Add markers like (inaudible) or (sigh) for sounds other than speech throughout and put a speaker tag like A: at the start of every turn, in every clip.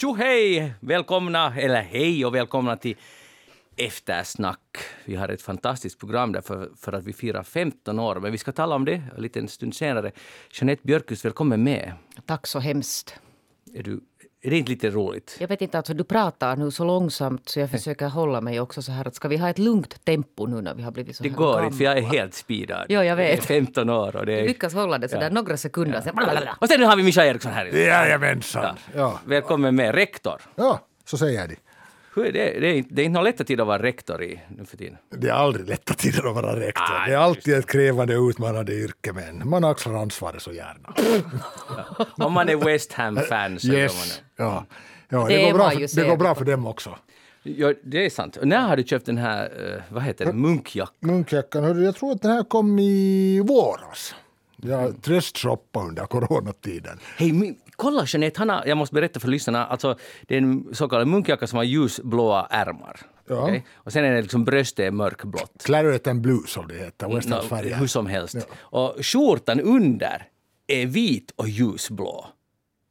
A: Tjo hej! Välkomna, eller hej och välkomna till Eftersnack. Vi har ett fantastiskt program där för, för att vi firar 15 år, men vi ska tala om det en liten stund senare. Jeanette Björkus, välkommen med.
B: Tack så hemskt.
A: Är, du, är det inte lite roligt?
B: Jag vet inte, alltså, du pratar nu så långsamt så jag (laughs) försöker hålla mig också så här att ska vi ha ett lugnt tempo nu när vi har blivit så
A: Det
B: här
A: går
B: gamla?
A: inte, för jag är helt speedad.
B: Ja, jag vet.
A: Jag är 15 år och det
B: Du
A: är...
B: lyckas hålla det så där några sekunder. Sen, blablabla.
A: Och sen har vi Mischa Eriksson här.
C: Jajamensan. Ja.
A: Välkommen med, rektor.
C: ja, så säger de.
A: Hur är det? Det är, inte, det är inte någon lätt tid att vara rektor i nu för tiden.
C: Det är aldrig lätta tider att vara rektor.
A: Ah,
C: det är alltid ett krävande och utmanande yrke, men man axlar ansvaret så gärna.
A: Om man är West Ham-fan så gör man
C: Yes.
A: det.
C: Ja. Ja,
B: Det
C: det,
B: är
C: går bra, för, det går bra för dem också.
A: Ja, det är sant. Och när har du köpt den här, eh, vad heter det, munkjackan?
C: Munkjackan, jag tror att den här kom i våras. Jag tröstshoppade under coronatiden.
A: Hej, min, kolla Jeanette, han har, jag måste berätta för lyssnarna, alltså det är en så kallad munkjacka som har ljusblåa ärmar.
C: Ja.
A: Okej? Och sen är det liksom bröstet är mörkblått.
C: Claret and Blue som det heter,
A: Nå,
C: färger.
A: hur som helst. Och skjortan under är vit och ljusblå.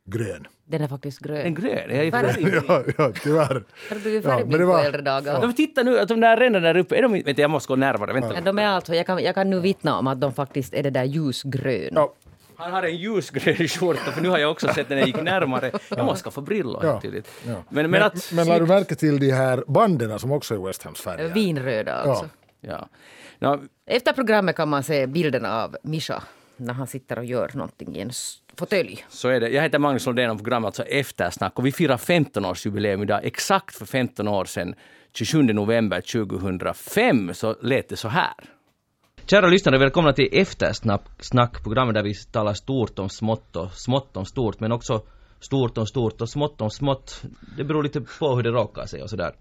C: Grön.
B: Den är faktiskt grön.
A: En grön. Jag är
B: Färg.
C: Ja, ja, tyvärr.
B: Har du blivit
C: Ja, men
B: färgblind
C: det var-
B: på äldre dagar?
A: Ja. Titta nu, att de där ränderna där uppe, är de, vänta jag måste gå närmare. Vänta.
B: Ja, de är alltså, jag, kan, jag kan nu vittna om att de faktiskt är det där ljusgrön.
C: Ja,
A: Han har en ljusgrön skjorta, för nu har jag också sett när jag gick närmare. Jag måste skaffa brillor.
C: Ja.
A: tydligt.
C: ja.
A: Men, men att...
C: men lade du märke till de här banden som också är West Hams färger?
B: Vinröda alltså.
A: Ja. Ja,
B: Efter programmet kan man se bilderna av Mischa när han sitter och gör någonting i en fåtölj.
A: så är det. Jag heter Magnus Lundén och programmet alltså Eftersnack och vi firar 15-årsjubileum idag. Exakt för 15 år sedan, 27 november 2005, så lät det så här. Kära lyssnare, välkomna till Eftersnack, programmet där vi talar stort om smått och smått om stort, men också stort om stort och smått om smått. Det beror lite på hur det råkar sig och sådär.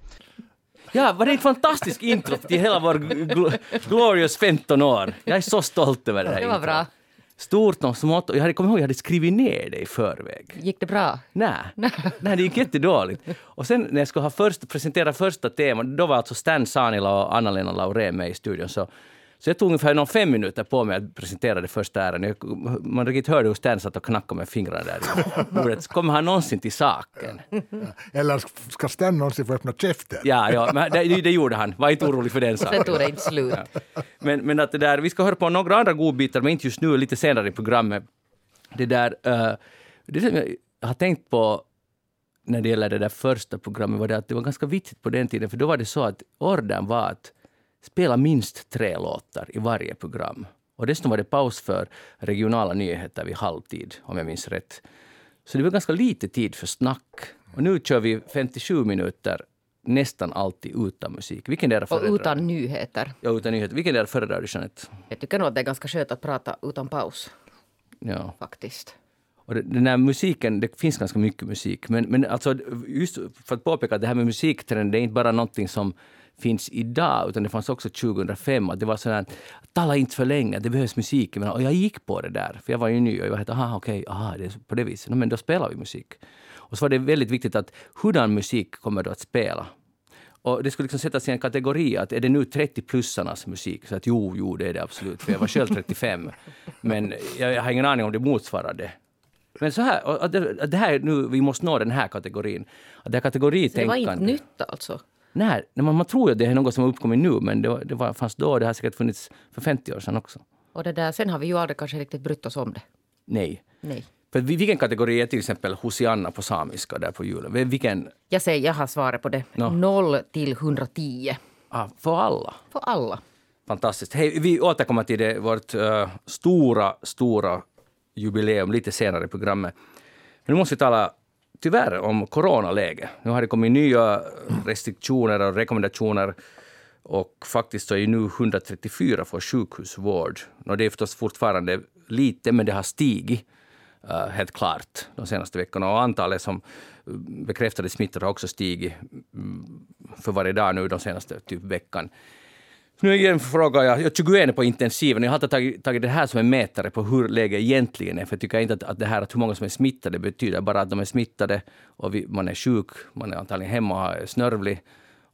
A: Ja, var det en fantastisk intro till hela vår gl- glorious 15 år? Jag är så stolt över det här
B: Det var
A: introt.
B: bra.
A: Stort och smått. Och jag hade, kommer ihåg, jag hade skrivit ner det i förväg.
B: Gick det bra?
A: Nej, nej det gick jättedåligt. Och sen när jag skulle ha först, presentera första temat, då var alltså Stan Sanila och Anna-Lena Laurén med i studion. Så, så jag tog ungefär någon fem minuter på mig att presentera det första ärendet. Man riktigt hörde hur Stan satt och knackade med fingrarna där Kommer han någonsin till saken?
C: Eller ska Stan någonsin få öppna käften?
A: Ja, ja men det, det gjorde han. Var inte orolig för den
B: Sen
A: saken.
B: tog det inte slut.
A: Men, men att det där, vi ska höra på några andra godbitar, men inte just nu, lite senare i programmet. Det där, eh, det som jag har tänkt på när det gäller det där första programmet var det att det var ganska viktigt på den tiden, för då var det så att ordern var att spela minst tre låtar i varje program. Och dessutom var det paus för regionala nyheter vid halvtid, om jag minns rätt. Så det var ganska lite tid för snack. Och nu kör vi 57 minuter nästan alltid utan musik. Vilken där
B: Och
A: föredrar
B: utan nyheter.
A: Ja, utan nyheter. Vilken där föredrar du, Jeanette?
B: Jag tycker nog att det är ganska skönt att prata utan paus,
A: Ja.
B: faktiskt.
A: Och den här musiken, det finns ganska mycket musik, men, men alltså just för att påpeka att det här med musiktrend, det är inte bara någonting som finns idag, utan det fanns också 2005. Att det var sådär, tala inte för länge, det behövs musik. Men, och jag gick på det där, för jag var ju ny och jag var aha okej, aha, det är på det viset. No, men då spelar vi musik. Och så var det väldigt viktigt att hurdan musik kommer du att spela? Och det skulle liksom sättas i en kategori, att är det nu 30-plussarnas musik? Så att jo, jo, det är det absolut, för jag var själv 35. Men jag, jag har ingen aning om det motsvarar det. Men så här, och att det, att det här nu, vi måste nå den här kategorin. Att det här
B: Så det var inte nytt alltså?
A: Nej, nej, man, man tror att det är något som har uppkommit nu, men det, var, det var, fanns då, det har säkert funnits för 50 år sedan också.
B: Och det där, sen har vi ju aldrig kanske riktigt brytt oss om det.
A: Nej.
B: Nej.
A: För vi- vilken kategori är till exempel Hosianna på samiska där på julen? Vilken?
B: Jag säger, jag har svaret på det.
A: Nå.
B: 0 till 110.
A: Ah, för alla.
B: För alla.
A: Fantastiskt. Hej, vi återkommer till det, vårt eh, stora, stora jubileum lite senare i programmet. Men nu måste vi tala tyvärr om coronaläget. Nu har det kommit nya restriktioner och rekommendationer och faktiskt så är ju nu 134 får sjukhusvård. Och det är förstås fortfarande lite, men det har stigit eh, helt klart de senaste veckorna. Och antalet som eh, bekräftade smittade har också stigit mm, för varje dag nu de senaste typ veckan. Nu igen frågar jag, jag är 21 på intensiven. Jag har inte tagit, tagit det här som en mätare på hur läget egentligen är. För jag tycker inte att, att det här att hur många som är smittade betyder bara att de är smittade och vi, man är sjuk, man är antagligen hemma och är snörvlig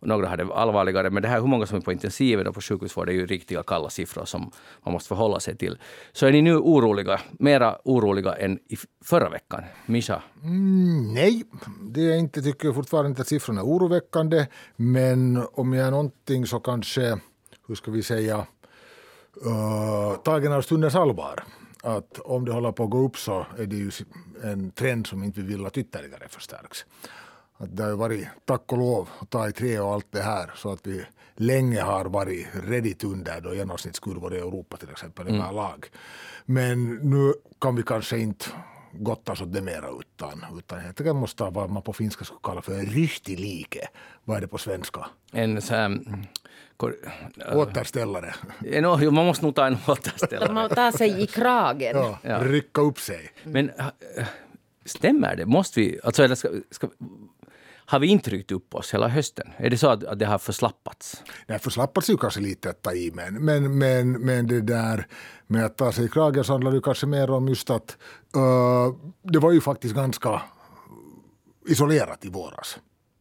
A: och några har det allvarligare. Men det här hur många som är på intensiven och på sjukhusvård är ju riktiga kalla siffror som man måste förhålla sig till. Så är ni nu oroliga, mera oroliga än i förra veckan? Misha?
C: Mm, nej, det är inte, tycker jag fortfarande inte att siffrorna är oroväckande. Men om jag är någonting så kanske, hur ska vi säga, uh, tagen av stundens allvar. Att om det håller på att gå upp så är det ju en trend som inte vi vill att ytterligare förstärks. Att det har varit, tack och lov, att ta i trä och allt det här så att vi länge har varit redigt under då genomsnittskurvor i Europa till exempel mm. överlag. Men nu kan vi kanske inte gottas åt det mera utan, utan helt enkelt måste ha vad man på finska skulle kalla för en riktig like. Vad är det på svenska?
A: En så här,
C: Återställare.
A: No, man måste nog ta en återställare.
B: Man tar sig i kragen.
C: Ja, ja. Rycka upp sig.
A: Men stämmer det? Måste vi... Alltså, eller ska, ska, har vi inte ryckt upp oss hela hösten? Är det så att, att det har förslappats?
C: Nej, förslappats är ju kanske lite att ta i, men, men, men, men det där med att ta sig i kragen så handlar det kanske mer om just att uh, det var ju faktiskt ganska isolerat i våras.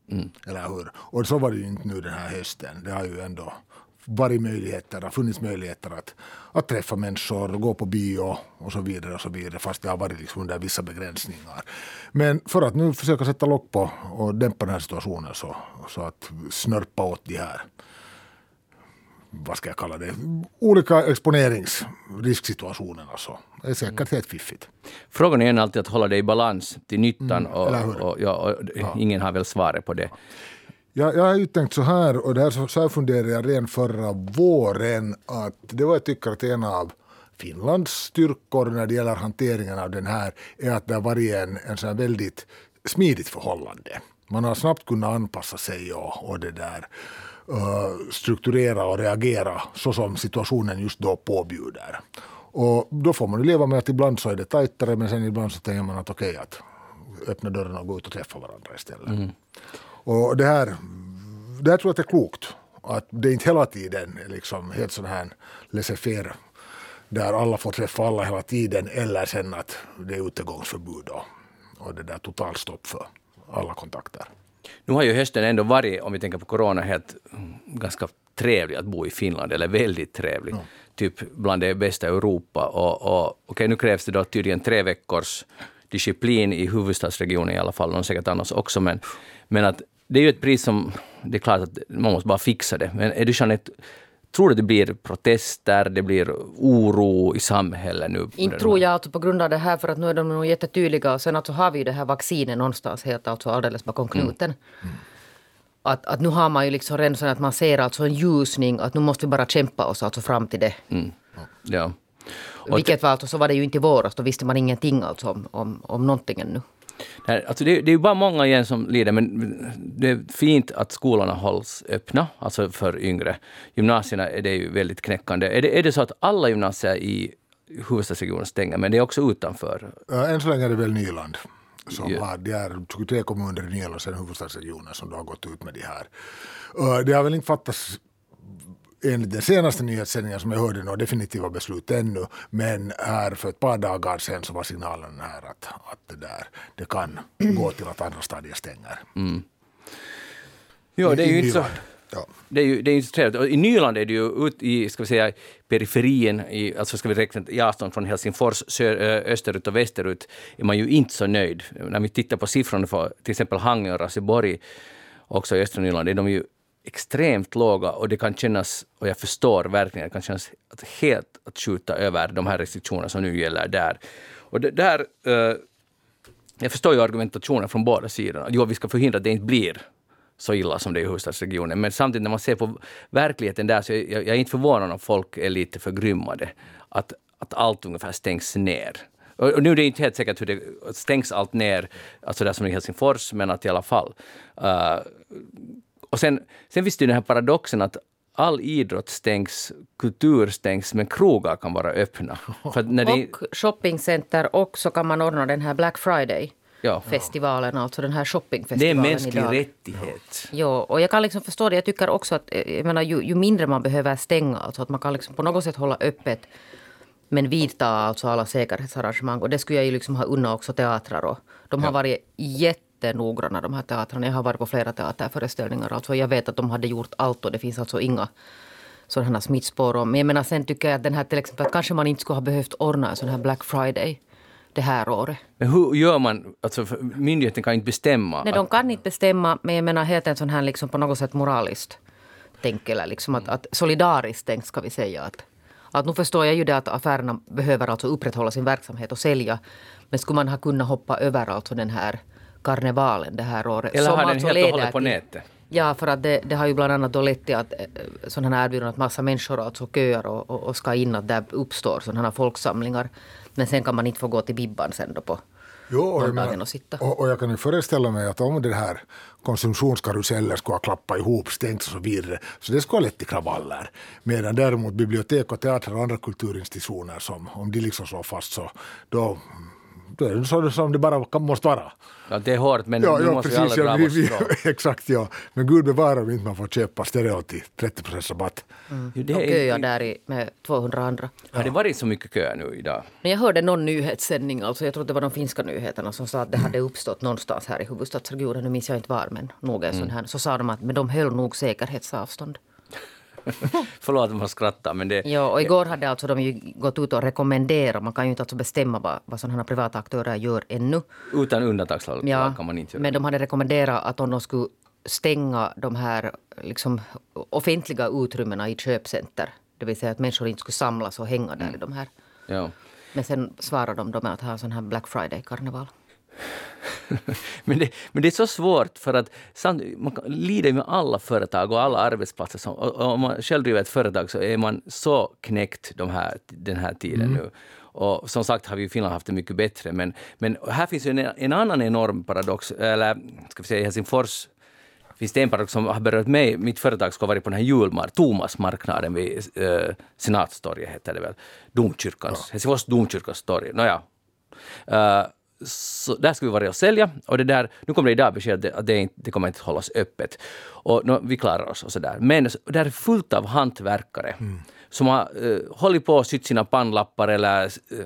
C: Mm. Eller hur? Och så var det ju inte nu den här hösten. Det har ju ändå varit möjligheter, har funnits möjligheter att, att träffa människor, gå på bio och så vidare. och så vidare Fast det har varit liksom under vissa begränsningar. Men för att nu försöka sätta lock på och dämpa den här situationen så, så att snörpa åt de här vad ska jag kalla det, olika exponeringsrisksituationerna så det är säkert helt fiffigt.
A: Frågan är alltid att hålla det i balans till nyttan mm, och, och, ja, och ja. ingen har väl svaret på det.
C: Jag, jag har ju tänkt så här, och det här, så här funderade jag redan förra våren, att det var jag tycker att en av Finlands styrkor när det gäller hanteringen av den här är att det har varit en, en så väldigt smidigt förhållande. Man har snabbt kunnat anpassa sig och, och det där strukturera och reagera så som situationen just då påbjuder. Och då får man leva med att ibland så är det tajtare men sen ibland så tänker man att okej okay, att öppna dörren och gå ut och träffa varandra istället. Mm. Och det här, det här tror jag att det är klokt. Att det inte hela tiden är liksom helt sån här laissez-faire där alla får träffa alla hela tiden eller sen att det är utegångsförbud och, och det där totalstopp för alla kontakter.
A: Nu har ju hösten ändå varit, om vi tänker på corona, helt ganska trevlig att bo i Finland, eller väldigt trevlig. Mm. Typ bland det bästa i Europa. Och, och, okay, nu krävs det då tydligen tre veckors disciplin i huvudstadsregionen i alla fall, och säkert annars också. Men, men att det är ju ett pris som, det är klart att man måste bara fixa det. Men är du Jeanette, tror du det blir protester, det blir oro i samhället nu?
B: Inte tror jag alltså på grund av det här, för att nu är de nog jättetydliga. Och sen alltså har vi ju det här vaccinet någonstans helt alltså alldeles bakom mm. knuten. Mm. Att, att nu har man ju liksom redan att man ser alltså en ljusning, att nu måste vi bara kämpa oss alltså fram till det. Mm.
A: Ja.
B: Och Vilket var alltså, så var det ju inte i våras, då visste man ingenting alltså om, om, om någonting ännu.
A: Nej, alltså det, det är bara många igen som lider, men det är fint att skolorna hålls öppna, alltså för yngre. Gymnasierna är det ju väldigt knäckande. Är det, är det så att alla gymnasier i huvudstadsregionen stänger, men det är också utanför?
C: Än så länge är det väl Nyland som har, det är 23 kommuner i Nyland och sen huvudstadsregionen som då har gått ut med de här. Det har väl inte fattats enligt den senaste nyhetssändningen som jag hörde några definitiva beslut ännu. Men här för ett par dagar sedan så var signalen här att, att det, där, det kan gå till att andra stadier stänger. Mm.
A: Jo, det är ju inte så... Ja. Det är ju det är inte trevligt. I Nyland är det ju ut i ska vi säga, periferin, i, alltså ska vi räkna i avstånd från Helsingfors sö, österut och västerut, är man ju inte så nöjd. När vi tittar på siffrorna för till exempel Hangö och Raseborg, också i östra Nyland, är de ju extremt låga och det kan kännas, och jag förstår verkligen, det kan kännas att helt att skjuta över de här restriktionerna som nu gäller där. Och det, där, eh, jag förstår ju argumentationen från båda sidorna. Jo, vi ska förhindra att det inte blir så illa som det är i huvudstadsregionen. Men samtidigt när man ser på verkligheten där så jag, jag är inte förvånad om folk är lite förgrymmade. Att, att allt ungefär stängs ner. Och, och nu är det inte helt säkert hur det stängs allt ner, alltså där som i Helsingfors, men att i alla fall. Uh, och sen, sen finns det ju den här paradoxen att all idrott stängs, kultur stängs, men krogar kan vara öppna. (laughs)
B: För när det... Och shoppingcenter och så kan man ordna den här Black Friday. Ja. festivalen, alltså den här shoppingfestivalen.
A: Det är en mänsklig idag. rättighet.
B: Ja, och jag kan liksom förstå det. Jag tycker också att jag menar, ju, ju mindre man behöver stänga, alltså att man kan liksom på något sätt hålla öppet men vidta alltså alla säkerhetsarrangemang. Och det skulle jag ju liksom ha unnat också teatrar. Och de har varit jätte jättenoggranna de här teatrarna. Jag har varit på flera teaterföreställningar. Alltså jag vet att de hade gjort allt och det finns alltså inga sådana smittspår. Men jag menar sen tycker jag att den här till exempel att kanske man inte skulle ha behövt ordna en sån här Black Friday det här året.
A: Men hur gör man? Alltså, myndigheten kan inte bestämma.
B: Nej, de kan inte bestämma, men jag menar helt en sån här liksom på något sätt moraliskt tänk, eller liksom att, att solidariskt tänk ska vi säga. Att, att nu förstår jag ju det att affärerna behöver alltså upprätthålla sin verksamhet och sälja. Men skulle man ha kunnat hoppa över alltså den här karnevalen det här året.
A: Eller har den helt och hållet på nätet?
B: Ja, för att det, det har ju bland annat då lett till att eh, sådana här erbjudanden att massa människor alltså köar och, och, och ska in att där uppstår sådana här folksamlingar. Men sen kan man inte få gå till Bibban sen då på
C: Jo, och, jag menar,
B: och sitta.
C: och, och jag kan ju föreställa mig att om det här konsumtionskarusellen skulle ha klappat ihop, stängts och så vidare, så det skulle ha lett till kravaller. Medan däremot bibliotek och teatrar och andra kulturinstitutioner, som, om de liksom slår fast så, då är det så som det bara kan, måste vara.
A: Ja, det är hårt, men
C: Ja,
A: nu
C: ja
A: måste
C: precis.
A: vi alla
C: Ja,
A: dra
C: vi,
A: vårt
C: vi,
A: strå. (laughs)
C: exakt, ja. Men gud bevara om inte man får köpa stereo till 30 rabatt.
A: Jo, det
B: Och köa där i, med 200 andra.
A: Har det varit så mycket kö nu idag?
B: Men jag hörde någon nyhetssändning, alltså jag tror det var de finska nyheterna som sa att det hade uppstått någonstans här i huvudstadsregionen, nu minns jag inte var, men nog en sån här. Så sa de att men de höll nog säkerhetsavstånd. (laughs)
A: Förlåt om jag skrattar, men det...
B: Ja, och igår hade alltså de ju gått ut och rekommenderat, man kan ju inte alltså bestämma vad, vad sådana här privata aktörer gör ännu.
A: Utan undantagslag
B: Ja,
A: kan man inte göra.
B: men de hade rekommenderat att om de skulle stänga de här liksom, offentliga utrymmena i köpcenter, det vill säga att människor inte skulle samlas och hänga där i de här.
A: Ja.
B: Men sen svarade de med att ha en sån här Black Friday-karneval. (laughs)
A: men, det, men det är så svårt för att samt, man lider med alla företag och alla arbetsplatser. Som, och, och om man själv driver ett företag så är man så knäckt de här, den här tiden nu. Och som sagt har vi i Finland haft det mycket bättre. Men, men här finns en, en annan enorm paradox. Eller ska vi säga i Helsingfors finns det en paradox som har berört mig. Mitt företag ska ha varit på den här julmar, Tomasmarknaden vid eh, Senatstorget, heter det väl. Domkyrkans, Helsingfors domkyrkans torg. Nåja. Eh, så där ska vi vara och sälja. Och det där, nu kommer det idag besked att det, det, inte, det kommer inte hållas öppet. Och nå, vi klarar oss och sådär. Men där är fullt av hantverkare som har uh, hållit på och sytt sina pannlappar eller uh,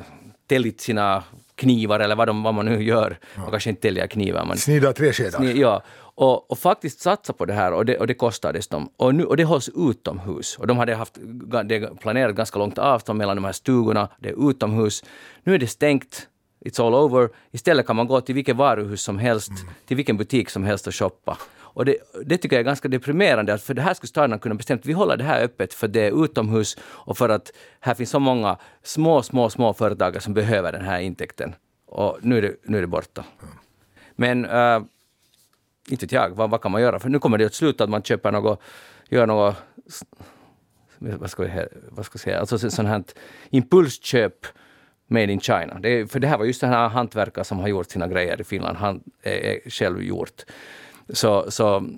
A: tällit sina knivar eller vad, de, vad man nu gör. Man kanske inte täljer knivar. Man,
C: Snida träskedar.
A: Ni- Ja, och, och faktiskt satsa på det här och det, och det kostar dessutom. Och, nu, och det hålls utomhus. Och de hade haft det planerat ganska långt avstånd mellan de här stugorna. Det är utomhus. Nu är det stängt. It's all over. Istället kan man gå till vilket varuhus som helst, till vilken butik som helst och shoppa. Och det, det tycker jag är ganska deprimerande, för det här skulle staden kunna bestämt vi håller det här öppet för det är utomhus och för att här finns så många små, små, små företagare som behöver den här intäkten. Och nu är det, nu är det borta. Men äh, inte vet jag, vad, vad kan man göra? För nu kommer det att sluta att man köper något, gör något, vad ska, vi, he- vad ska jag säga, alltså så- sånt här impulsköp made in China. Det är, för det här var just den här hantverkare som har gjort sina grejer i Finland, han är, är själv gjort. Så, så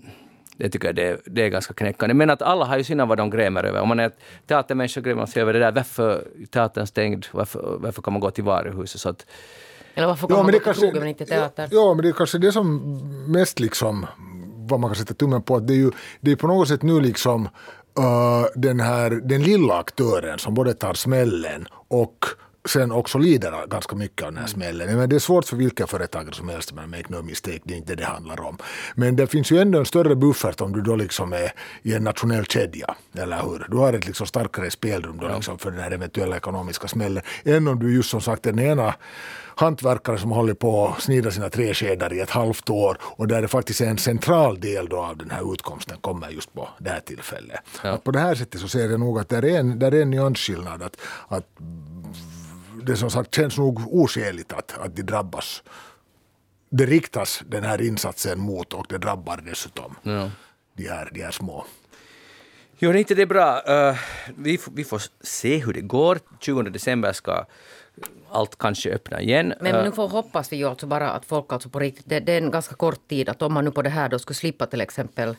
A: det tycker jag det, är- det är ganska knäckande. Men att alla har ju sina vad de grämer över. Om man är teatermänniska grämer man sig över det där, varför är teatern stängd, varför, varför kan man gå till varuhuset? Så att,
B: Eller varför kan man gå till krogen men inte till teatern?
C: Ja, men det är kanske det som mest liksom, vad man kan sätta tummen på, att det är ju det är på något sätt nu liksom uh, den här, den lilla aktören som både tar smällen och sen också lider ganska mycket av den här smällen. Men det är svårt för vilka företagare som helst, men make no mistake, det är inte det det handlar om. Men det finns ju ändå en större buffert om du då liksom är i en nationell kedja, eller hur? Du har ett liksom starkare spelrum då liksom för den här eventuella ekonomiska smällen, än om du just som sagt är den ena hantverkare som håller på att snida sina träskedar i ett halvt år och där det faktiskt är en central del då av den här utkomsten kommer just på det här tillfället. Att på det här sättet så ser jag nog att det är en, där är en nyansskillnad. Att, att det som sagt känns nog oskäligt att, att de drabbas. Det riktas den här insatsen mot och det drabbar dessutom
A: ja.
C: de, här, de här små.
A: Jo, det är inte det bra. Eh, vi, vi får se hur det går. 20 december ska allt kanske öppna igen.
B: Men
A: Eh,
B: nu får hoppas vi ju alltså bara att folk alltså på riktigt, det, det är en ganska kort tid att om man nu på det här då skulle slippa till exempel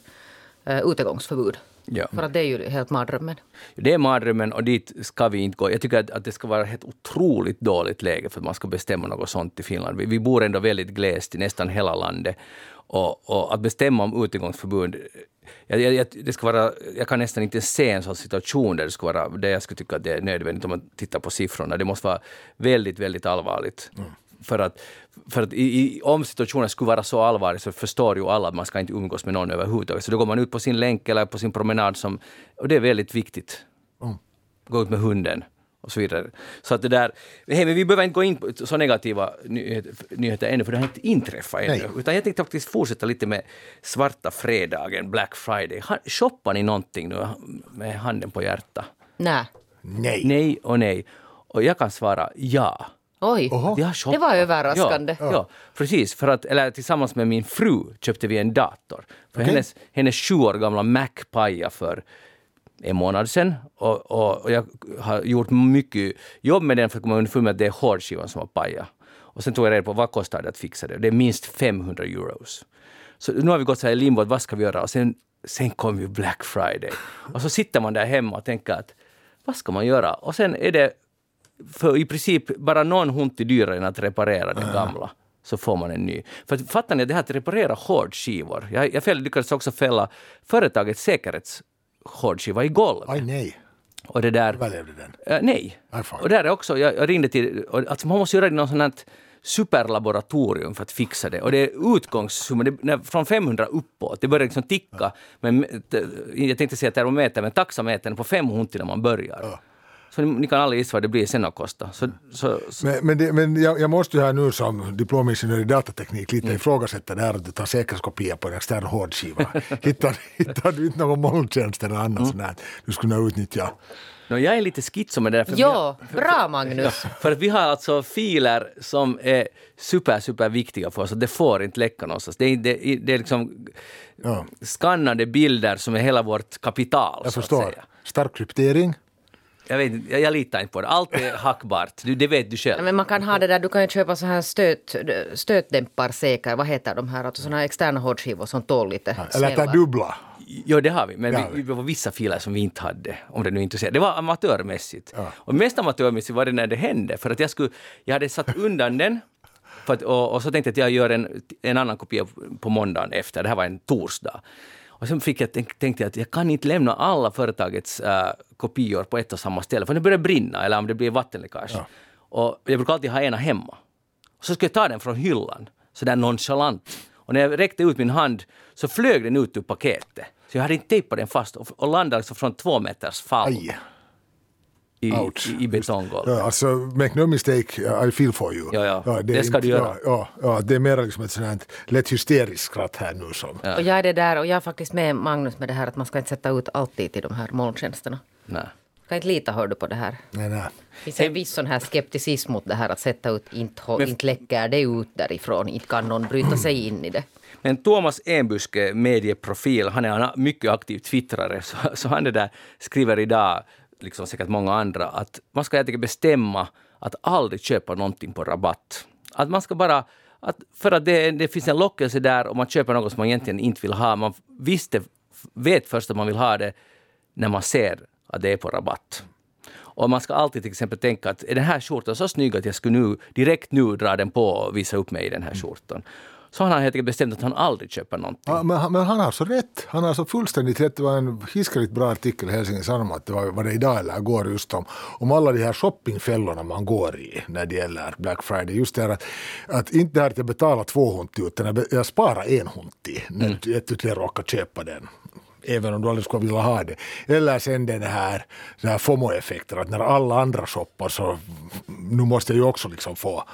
B: uh, utegångsförbud.
A: Ja.
B: För att det är ju helt mardrömmen.
A: Det är mardrömmen och dit ska vi inte gå. Jag tycker att, att det ska vara ett otroligt dåligt läge för att man ska bestämma något sånt i Finland. Vi, vi bor ändå väldigt glest i nästan hela landet. Och, och att bestämma om utegångsförbud, jag, jag, det ska vara, jag kan nästan inte se en sån situation där det skulle vara, där jag skulle tycka att det är nödvändigt om man tittar på siffrorna. Det måste vara väldigt, väldigt allvarligt För att, för att i, i, om situationen skulle vara så allvarlig så förstår ju alla att man ska inte umgås med någon överhuvudtaget. Så då går man ut på sin länk eller på sin promenad som, och det är väldigt viktigt.
C: Mm.
A: Gå ut med hunden och så vidare. Så att det där, hej, men vi behöver inte gå in på så negativa nyheter, nyheter ännu, för det har inte inträffat ännu.
C: Nej.
A: Utan jag tänkte faktiskt fortsätta lite med svarta fredagen, Black Friday. Ha- Shoppar ni någonting nu med handen på hjärtat?
B: Nej.
C: Nej.
A: Nej och nej. Och jag kan svara ja.
B: Oj,
C: Oho.
A: Vi har shoppat.
B: det var överraskande.
A: Ja, ja, precis. För att, eller tillsammans med min fru köpte vi en dator. För
C: Okej.
A: hennes, hennes sju år gamla Mac pajade för en månad sedan. Och, och, och jag har gjort mycket jobb med den för att komma underfund med att det är hårdskivan som har pajat. Och sen tog jag reda på vad kostar det att fixa det. Det är minst 500 euros. Så nu har vi gått så här i limbo, vad ska vi göra? Och sen, sen kom ju Black Friday. Och så sitter man där hemma och tänker att vad ska man göra? Och sen är det för i princip bara någon hunti dyrare än att reparera den gamla. Så får man en ny. För att, fattar ni, det här att reparera hårdskivor. Jag, jag fäll, lyckades också fälla företagets säkerhetshårdskiva i golvet.
C: Aj nej.
A: Och det där...
C: Överlevde den?
A: Eh, nej.
C: Fan.
A: Och där är också, jag, jag ringde till, och, alltså man måste göra det i något sånt här superlaboratorium för att fixa det. Och det är utgångssumma, det, när, från 500 uppåt. Det börjar liksom ticka. Men, t- jag tänkte säga termometer, men taxametern är på 500 när man börjar. Så ni, ni kan alla gissa vad det blir sen att kosta. Så, så, så,
C: Men, men, det, men jag, jag måste ju här nu som diplomingenjör i datateknik lite ifrågasätta det här att du tar säkerhetskopia på en extern hårdskiva. (laughs) hittar, hittar du inte någon molntjänst eller annat sånt här du skulle kunna utnyttja?
A: no, jag är lite schizo med det där. För
B: Ja, bra Magnus.
A: För att vi har alltså filer som är super, super viktiga för oss och det får inte läcka någonstans. Det är, det, det är liksom
C: Ja.
A: skannade bilder som är hela vårt kapital.
C: Jag
A: så
C: förstår.
A: Att säga.
C: Stark kryptering.
A: Jag, vet, jag, jag litar inte på det. Allt är hackbart. Du, det vet du själv.
B: Men man kan ha det där, du kan ju köpa så här stöt, stötdämparsäker, vad heter de här, alltså såna här externa hårdskivor som tål lite
C: Eller
B: smällar.
C: ta dubbla.
A: Jo, det har vi. Men
C: Det har
A: vi, det var vissa filer som vi inte hade, om det nu är intresserat. Det var amatörmässigt.
C: Ja.
A: Och mest amatörmässigt var det när det hände. För att jag, skulle, jag hade satt undan den för att, och, och så tänkte jag att jag gör en, en annan kopia på måndagen efter. Det här var en torsdag. Och sen fick jag, tänk, tänkte jag att jag kan inte lämna alla företagets äh, kopior på ett och samma ställe, för det börjar brinna eller om det blir vattenläckage. Och jag brukar alltid ha ena hemma. Och så skulle jag ta den från hyllan, så där nonchalant. Och när jag räckte ut min hand så flög den ut ur paketet. Så jag hade inte tejpat den fast och, och landade alltså från två meters fall
C: Aj.
A: i,
C: Ouch.
A: i, i betonggolvet.
C: Ja, alltså, make no mistake, I feel for you.
A: Ja, ja.
C: är
A: Det ska
C: inte-
A: du göra.
C: Ja, ja, ja, det är mer liksom ett sånt lätt hysteriskt skratt här nu som...
B: Och jag är det där, och jag är faktiskt med Magnus med det här att man ska inte sätta ut alltid till de här molntjänsterna.
A: Nej.
B: Kan inte lita, hör du, på det här.
C: Nej, nej.
B: Det finns en viss sån här skepticism mot det här att sätta ut, inte,
A: Men-
B: inte läcker det ut därifrån, inte kan någon bryta sig in i det.
A: Men Thomas Enbuske, medieprofil, han är en mycket aktiv twittrare, så, så han det där skriver idag, liksom säkert många andra, att man ska enkelt bestämma att aldrig köpa någonting på rabatt. Att man ska bara att för att det, det finns en lockelse där och man köper något som man egentligen inte vill ha. Man visste, vet först att man vill ha det när man ser att det är på rabatt. Och man ska alltid till exempel tänka att är den här skjortan så snygg att jag skulle nu, direkt nu dra den på och visa upp mig i den här skjortan. Så han har helt enkelt bestämt att han aldrig köper någonting.
C: Ja, men, men han har så rätt. Han har så fullständigt rätt. Det var en hiskeligt bra artikel i Helsingin Sanomat. Det var, var det idag eller igår just om, om alla de här shoppingfällorna man går i när det gäller Black Friday. Just det här att, att inte här att jag betalar två hunti utan jag, jag sparar en hunti när
A: Mm.
C: du råkar köpa den. Även om du aldrig skulle vilja ha det. Eller sen den här, den här FOMO-effekten att när alla andra shoppar så nu måste jag ju också liksom få,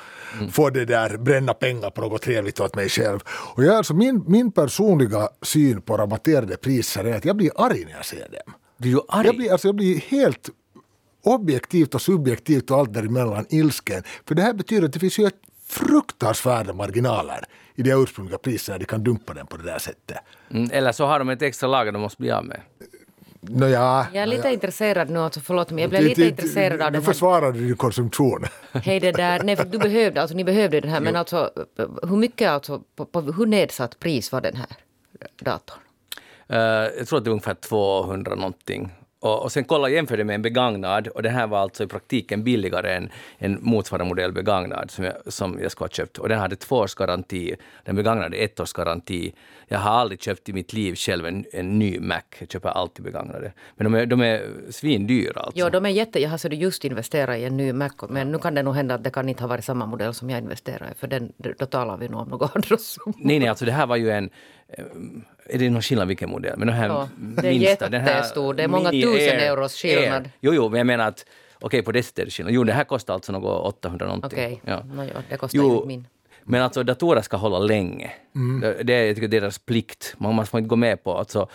C: få det där bränna pengar på något trevligt åt mig själv. Och jag, alltså min, min personliga syn på rabatterade priser är att jag blir arg när jag ser dem.
A: Blir du arg?
C: Jag blir, alltså jag blir helt objektivt och subjektivt och allt däremellan ilsken. För det här betyder att det finns ju ett fruktansvärda marginaler i de ursprungliga priserna. De kan dumpa den på det där sättet.
A: Mm, eller så har de ett extra lager de måste bli av med.
C: Nåja,
B: Jag är lite intresserad nu, alltså förlåt mig, jag blev lite intresserad av den här
C: försvarar du din konsumtion.
B: Hej det där, nej för du behövde, alltså ni behövde den här, men alltså hur mycket alltså, på, på, hur nedsatt pris var den här datorn?
A: Eh, jag tror att det är ungefär 200 någonting. Och, och sen kolla jämför det med en begagnad och den här var alltså i praktiken billigare än en motsvarande modell begagnad som jag, som jag skulle ha köpt. Och den hade två års garanti, den begagnade ett års garanti. Jag har aldrig köpt i mitt liv själv en, en ny Mac, jag köper alltid begagnade. Men de är, de är svindyra alltså.
B: Jo, de är jätte... Jag har så just investerat i en ny Mac, men nu kan det nog hända att det kan inte ha varit samma modell som jag investerade i, för den, då talar vi nog om något summor.
A: Nej, nej, alltså det här var ju en... Är det någon skillnad vilken modell? Men den här
B: Ja, det är
A: minsta, den här
B: jättestor. Det är många tusen euros skillnad.
A: Air. Jo, jo, men jag menar att okej, på det sättet är det skillnad. Jo, det här kostar alltså något 800 någonting.
B: Okej,
A: Ja.
B: Nå, ja, det kostar
A: Jo,
B: inte min.
A: men alltså datorer ska hålla länge. Det, det är jag tycker, deras plikt. Man, man får inte gå med på alltså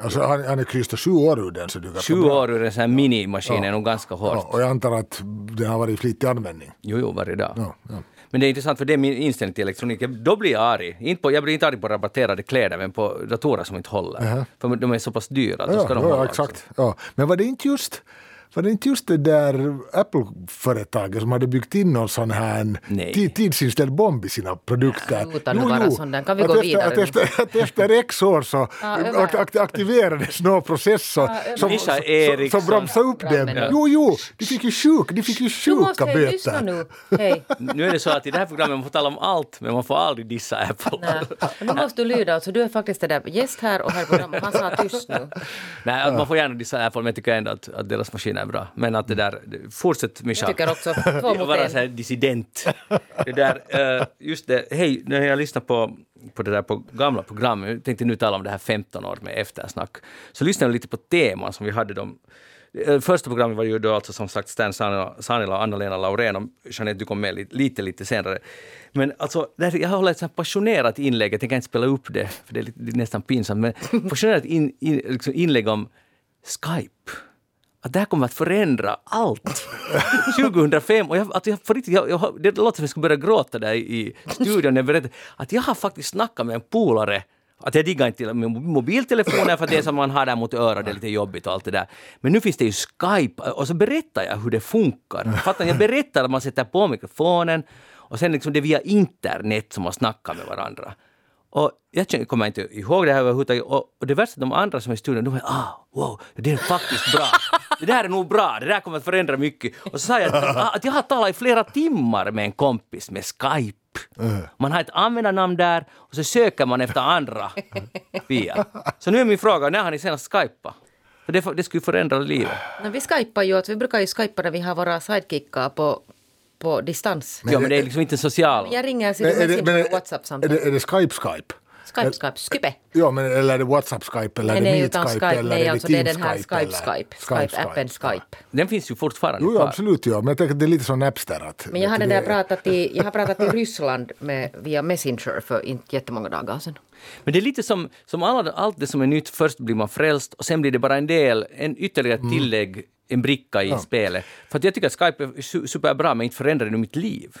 C: Alltså han, han är krystat sju år ur den så du
A: sju
C: bra.
A: år ur en sån här minimaskin är nog ganska hårt.
C: Ja, och jag antar att den har varit i flitig användning.
A: Jo, jo, varje dag.
C: Ja, ja.
A: Men det är intressant för det är min inställning till elektronik. Då blir jag arg. Inte på, jag blir inte arg på rabatterade kläder men på datorer som inte håller. För de är så pass dyra. Då
C: Ja,
A: ska de
C: ja,
A: hålla
C: exakt.
A: också.
C: Ja. Men var det inte just var det inte just det där Apple-företaget som hade byggt in någon sån här tidsinställd bomb i sina produkter?
B: Sluta nu vara sån där. Kan vi
C: att
B: gå
C: efter,
B: vidare
C: Att efter, att efter X år så (laughs)
B: Ja,
C: aktiverades någon process så- som, som, som bromsade upp dem.
B: Ja.
C: Jo, jo, de fick ju, sjuk, de fick ju
B: Du måste
C: sjuka
B: ju lyssna
C: böter.
B: nu. Hej.
A: Nu är det så att i det här programmet man får tala om allt men man får aldrig dissa Apple.
B: Nej. Nu måste du lyda. Alltså, du är faktiskt det där gäst här och här i programmet. Han sa tyst nu.
A: Nej, att man får gärna dissa Apple men jag tycker ändå att, att deras maskiner är bra. Men att det där, det- fortsätt Mischa.
B: Jag tycker också två (laughs) mot
A: vara
B: en.
A: så här dissident. Det där, eh, just det, hej, när jag lyssnar på, på det där på gamla program, jag tänkte nu tala om det här 15 år med eftersnack, så lyssnade jag lite på teman som vi hade de eh, Första programmet var ju då alltså som sagt Stan Sanila och Anna-Lena Laurén och Jeanette, du kom med lite, lite, lite senare. Men alltså, där, jag håller ett passionerat inlägg, jag tänker inte spela upp det, för det är, lite, det är nästan pinsamt, men (laughs) passionerat in, in, liksom inlägg om Skype att det här kommer att förändra allt. (laughs) 2005, och jag, att jag, riktigt, jag, jag, det låter som jag ska börja gråta där i studion när jag berättar att jag har faktiskt snackat med en polare att jag diggar inte mobiltelefoner för att det är som man har där mot örat, det är lite jobbigt och allt det där. Men nu finns det ju Skype och så berättar jag hur det funkar. Fattar? Jag berättar att man sätter på mikrofonen och sen liksom det är via internet som man snackar med varandra. Och jag kommer inte ihåg det här överhuvudtaget. Och, och det värsta, de andra som är i studion, de är ah, wow, det är faktiskt bra. Det där är nog bra, det där kommer att förändra mycket. Och så sa jag att, ah, att jag har talat i flera timmar med en kompis med Skype. Man har ett användarnamn där och så söker man efter andra via. Så nu är min fråga, när har ni senast skypat? För det, det skulle förändra livet.
B: Men vi skypar ju, att vi brukar ju skypa när vi har våra sidekickar på, på distans.
A: ja, men det är liksom inte social...
B: Jag ringer till
C: Men är det, men är,
B: WhatsApp-samtal.
C: det, är det Skype-Skype?
B: Skype, Skype, Skype.
C: Ja, men eller är det WhatsApp-Skype eller
B: Nej,
C: är det Meet Skype,
B: Skype.
C: eller
B: Nej,
C: är
B: alltså
C: det
B: det är den här
C: Skype, eller-
B: Skype, Skype. Skype-appen Skype.
A: Den finns ju fortfarande
C: Jo, absolut, ja. men jag tänker att det är lite som Napster. Att,
B: Men jag, hade
C: att
B: där
C: det-
B: pratat i, jag har pratat i Ryssland med, via Messenger för inte jättemånga dagar sedan.
A: Men det är lite som, som alla, allt det som är nytt, först blir man frälst och sen blir det bara en del, en ytterligare
C: Mm.
A: tillägg, en bricka i spelet. För att jag tycker att Skype är su- superbra men inte förändrar det mitt liv.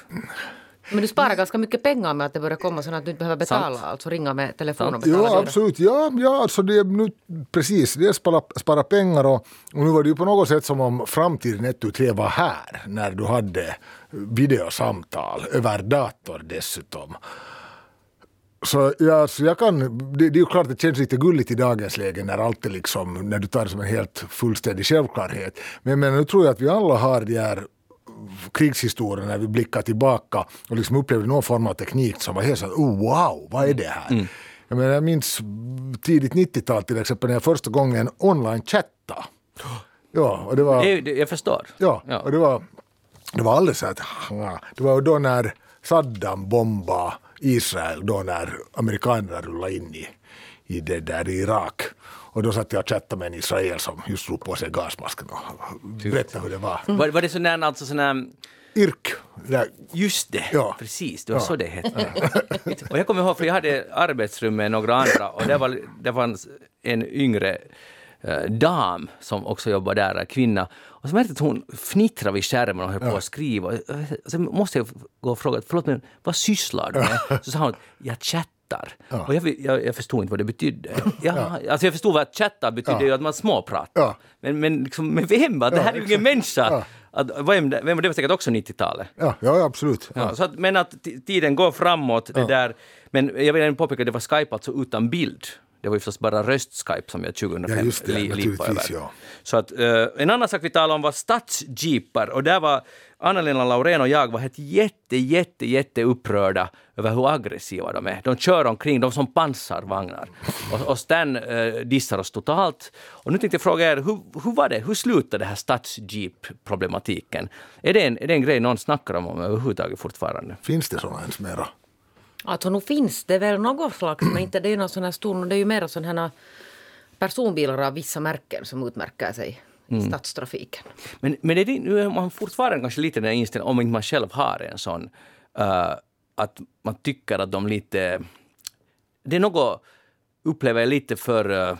B: Men du sparar ganska mycket pengar med att det börjar komma så att du inte behöver betala,
A: Sant.
B: alltså ringa med telefon och betala.
C: Ja, absolut. Ja, ja alltså det är nu, precis. Det är spara, spara pengar och, och nu var det ju på något sätt som om framtiden 1 tu 3 var här när du hade videosamtal över dator dessutom. Så, ja, så jag kan, det, det är ju klart att det känns lite gulligt i dagens läge när allt är liksom, när du tar det som en helt fullständig självklarhet. Men, men nu tror jag att vi alla har de här krigshistorien när vi blickar tillbaka och liksom upplevde någon form av teknik som var helt så oh, wow, vad är det här? Jag, menar, jag minns tidigt 90-tal till exempel när jag första gången online chattade. Ja, och det var...
A: Det, jag förstår.
C: Ja,
A: Ja.
C: och det var, det var alldeles så att det var då när Saddam bombade Israel, då när amerikanerna rullade in i, i det där i Irak. Och då satt jag och chattade med en israel som just drog på sig gasmasken och berättade hur det var.
A: Var, var det sån där, alltså sån här,
C: Irk, där,
A: just det,
C: Ja.
A: precis, det var
C: Ja.
A: så det hette. (laughs) och jag kommer ihåg, för jag hade arbetsrum med några andra och det, var, det fanns en yngre eh, dam som också jobbade där, kvinna. Och så märkte jag att hon fnittrade vid skärmen och höll på att skriva. Och Så måste jag gå och fråga, förlåt men vad sysslar du med? Så sa hon, jag chattar. Och jag, jag, jag förstod inte vad det betydde. Jag, alltså jag förstod vad chatta betydde, ju att man småpratar.
C: Ja.
A: Men, men liksom, med vem? Att det här är ju ingen människa. Att, vem, vem, det var säkert också 90-talet.
C: ja, ja, absolut.
A: Ja, så att, men att tiden går framåt, det där. Men jag vill påpeka att det var Skype alltså utan bild. Det var ju förstås bara röst-Skype som jag 2005
C: Ja,
A: li- lipade över.
C: ja.
A: Så att, eh, en annan sak vi talade om var stadsjeepar och där var Anna-Lena Laurén och jag var helt jätte, jätte, jätte upprörda över hur aggressiva de är. De kör omkring, de som pansarvagnar. Och, och Stan eh, dissar oss totalt. Och nu tänkte jag fråga er, hur, hur var det? Hur slutade det här stadsjeep-problematiken? Är det, en, är det en grej någon snackar om, om överhuvudtaget fortfarande?
C: Finns det sådana ens mera?
B: Alltså nog finns det väl något slags, men inte det är ju någon sån här stor, det är ju mer sådana här personbilar av vissa märken som utmärker sig i stadstrafiken.
A: Men, men är det, nu är man fortfarande kanske lite den inställningen, om inte man själv har en sån, eh, att man tycker att de lite... Det är något, upplever jag, lite för uh,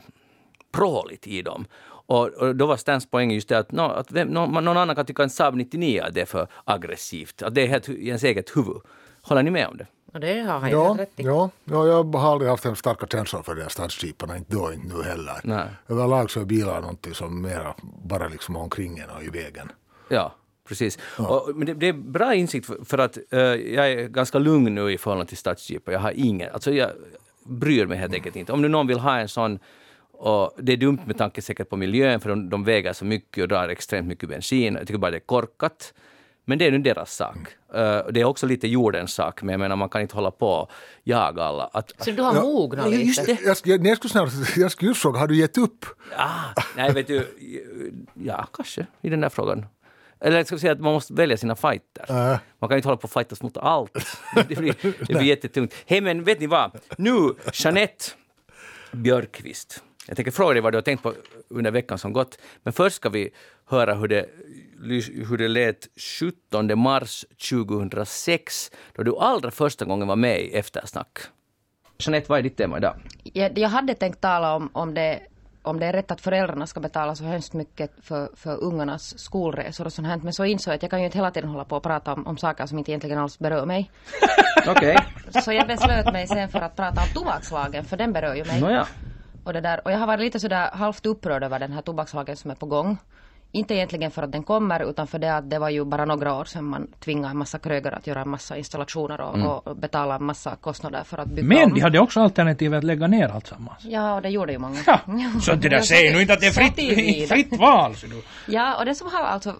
A: pråligt i dem. Och, och då var Stans poäng just det att, no, att vem, no, man- någon annan kan tycka en Saab 99 att det är för aggressivt, att det är helt ens eget huvud. Håller ni med om det?
B: Och det har han ju
C: Ja,
B: rätt i.
C: ja, ja, jag har aldrig haft en starka känslor för de här stadsjeeparna, inte då, inte nu heller.
A: Nej.
C: Överlag så är bilar någonting som mera bara liksom omkring en och i vägen.
A: Ja, precis. Och, men det, det är bra insikt för, för att eh, jag är ganska lugn nu i förhållande till stadsjeepar. Jag har ingen, alltså jag bryr mig helt enkelt inte. Om nu någon vill ha en sån och det är dumt med tanke säkert på miljön för de, de väger så mycket och drar extremt mycket bensin. Jag tycker bara det är korkat. Men det är nu deras sak. Eh, det är också lite jordens sak, men jag menar man kan inte hålla på och jaga alla. Att,
B: Så du har mognat lite?
A: just det.
C: Jag, jag, jag, skulle snarare, jag skulle just fråga, har du gett upp?
A: Ah, nej, vet du, ja, kanske i den där frågan. Eller jag ska säga att man måste välja sina fighters.
C: Äh.
A: Man kan inte hålla på och fightas mot allt. Det blir, (laughs) det blir jättetungt. Hej, men vet ni vad? Nu, Jeanette Björkqvist. Jag tänker fråga dig vad du har tänkt på under veckan som gått. Men först ska vi höra hur det, hur det lät 17 mars 2006 då du allra första gången var med i Eftersnack. Jeanette, vad är ditt tema idag?
B: Jag, jag hade tänkt tala om, om, det, om det är rätt att föräldrarna ska betala så hemskt mycket för, för ungarnas skolresor och sånt här. Men så insåg jag att jag kan ju inte hela tiden hålla på och prata om, om saker som inte egentligen alls berör mig. (laughs)
A: Okej.
B: Så jag beslöt mig sen för att prata om tobakslagen, för den berör ju mig.
A: Nåja.
B: Och, det där, och jag har varit lite sådär halvt upprörd över den här tobakslagen som är på gång. Inte egentligen för att den kommer utan för det att det var ju bara några år sedan man tvingade en massa krögare att göra en massa installationer och, och betala en massa kostnader för att bygga
D: Men
B: om.
D: de hade också alternativet att lägga ner alltsammans.
B: Ja, och det gjorde ju många.
D: Ja, (laughs) så det där säger nu inte att det är fritt, (laughs) fritt val. Så du.
B: Ja, och det som har alltså,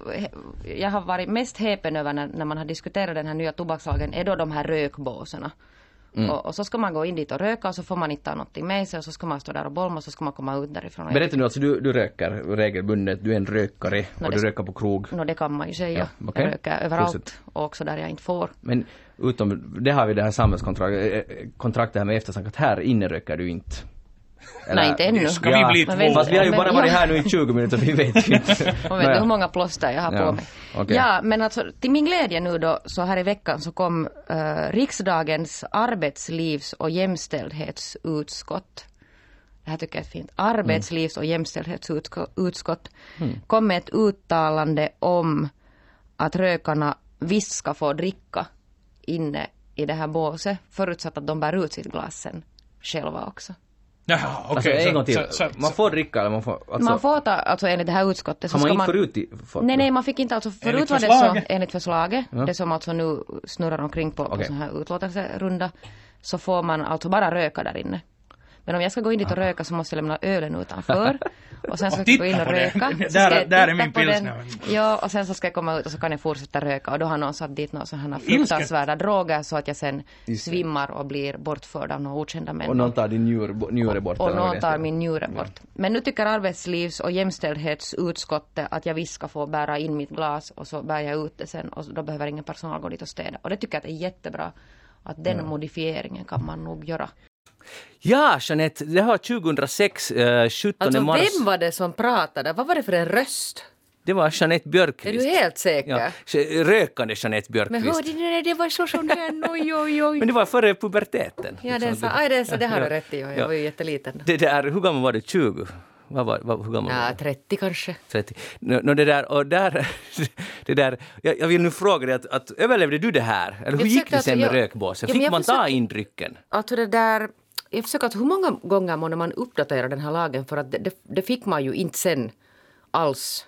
B: jag har varit mest häpen över när, när man har diskuterat den här nya tobakslagen är då de här rökbåsarna. Och, och så ska man gå in dit och röka och så får man inte ta någonting med sig och så ska man stå där och bolma och så ska man komma ut därifrån. Och
A: Berätta nu, alltså du, du röker regelbundet, du är en rökare och du
B: det-
A: röker på krog.
B: Nå, det kan man ju säga.
A: Ja, okej.
B: Jag röker överallt
A: Fortsätt.
B: och också där jag inte får.
A: Men utom, det har vi det här samhällskontraktet, eh, kontraktet här med eftersnack, att här inne röker du inte.
B: Nej, inte ännu.
D: Ska vi bli två?
A: Fast vi har ju bara varit
B: ja.
A: här nu i 20 minuter, vi vet ju inte. (laughs)
B: Och vet hur många plåster jag har
A: Ja,
B: på mig?
A: okej.
B: Ja, men alltså till min glädje nu då så här i veckan så kom eh, riksdagens arbetslivs och jämställdhetsutskott. Det här tycker jag är fint. Arbetslivs och jämställdhetsutskott kom med ett uttalande om att rökarna visst ska få dricka inne i det här båset förutsatt att de bär ut sitt glas sen själva också.
D: Jaha, okej.
A: Alltså en
D: så-
A: gång till,
D: så- så-
A: man får dricka eller man får... Alltså,
B: man får ta, alltså enligt det här utskottet så
A: kan man
B: ska
A: inte
B: man...
A: förut i... För,
B: Nej, nej, man fick inte alltså. Förut var det så, enligt förslaget,
A: Ja.
B: det som alltså nu snurrar omkring på, på
A: Okej.
B: sån här utlåtelserunda, så får man alltså bara röka där inne. Men om jag ska gå in dit och röka så måste jag lämna ölen utanför. Och sen ska (laughs)
D: Och
B: jag gå in och röka. (laughs) så
D: Där-
B: ska jag
D: där är min pilsner.
B: Ja, och sen så ska jag komma ut och så kan jag fortsätta röka. Och då har någon satt dit några sådana fruktansvärda droger så att jag sen svimmar och blir bortförd av några okända män.
A: och någon tar din njure, njure bort.
B: Och någon tar min njure bort. Men nu tycker arbetslivs och jämställdhetsutskottet att jag visst ska få bära in mitt glas och så bär jag ut det sen och då behöver ingen personal gå dit och städa. Och det tycker jag att det är jättebra. Att den modifieringen kan man nog göra.
A: Ja, Jeanette, det har 2006, eh, 17
B: Alltså
A: mars.
B: vem var det som pratade? Vad var det för en röst?
A: Det var Jeanette Björkqvist.
B: Är du helt säker?
A: Ja, rökande Jeanette
B: Men
A: Björkqvist.
B: hörde ni det? Var så som den, (laughs) oj oj oj.
A: Men det var före puberteten.
B: Ja, det, är
A: Liksom.
B: så, aj, det, är så, det har du
A: Ja.
B: rätt i. Jag
A: Ja.
B: var ju jätteliten.
A: Det där, hur gammal var du? 20? Vad var, vad, hur gammal var
B: Ja,
A: du?
B: 30 kanske.
A: 30. Nå, nå, det där, och där, (laughs) det där, jag, jag vill nu fråga dig, att, att överlevde du det här? Eller hur gick det sen
B: alltså-
A: med
B: jag-
A: rökbåsen?
B: Men
A: Fick man ta
B: försökte-
A: in drycken?
B: Alltså det där, jag försöker att hur många gånger måste man uppdatera den här lagen för att det, det, det fick man ju inte sen alls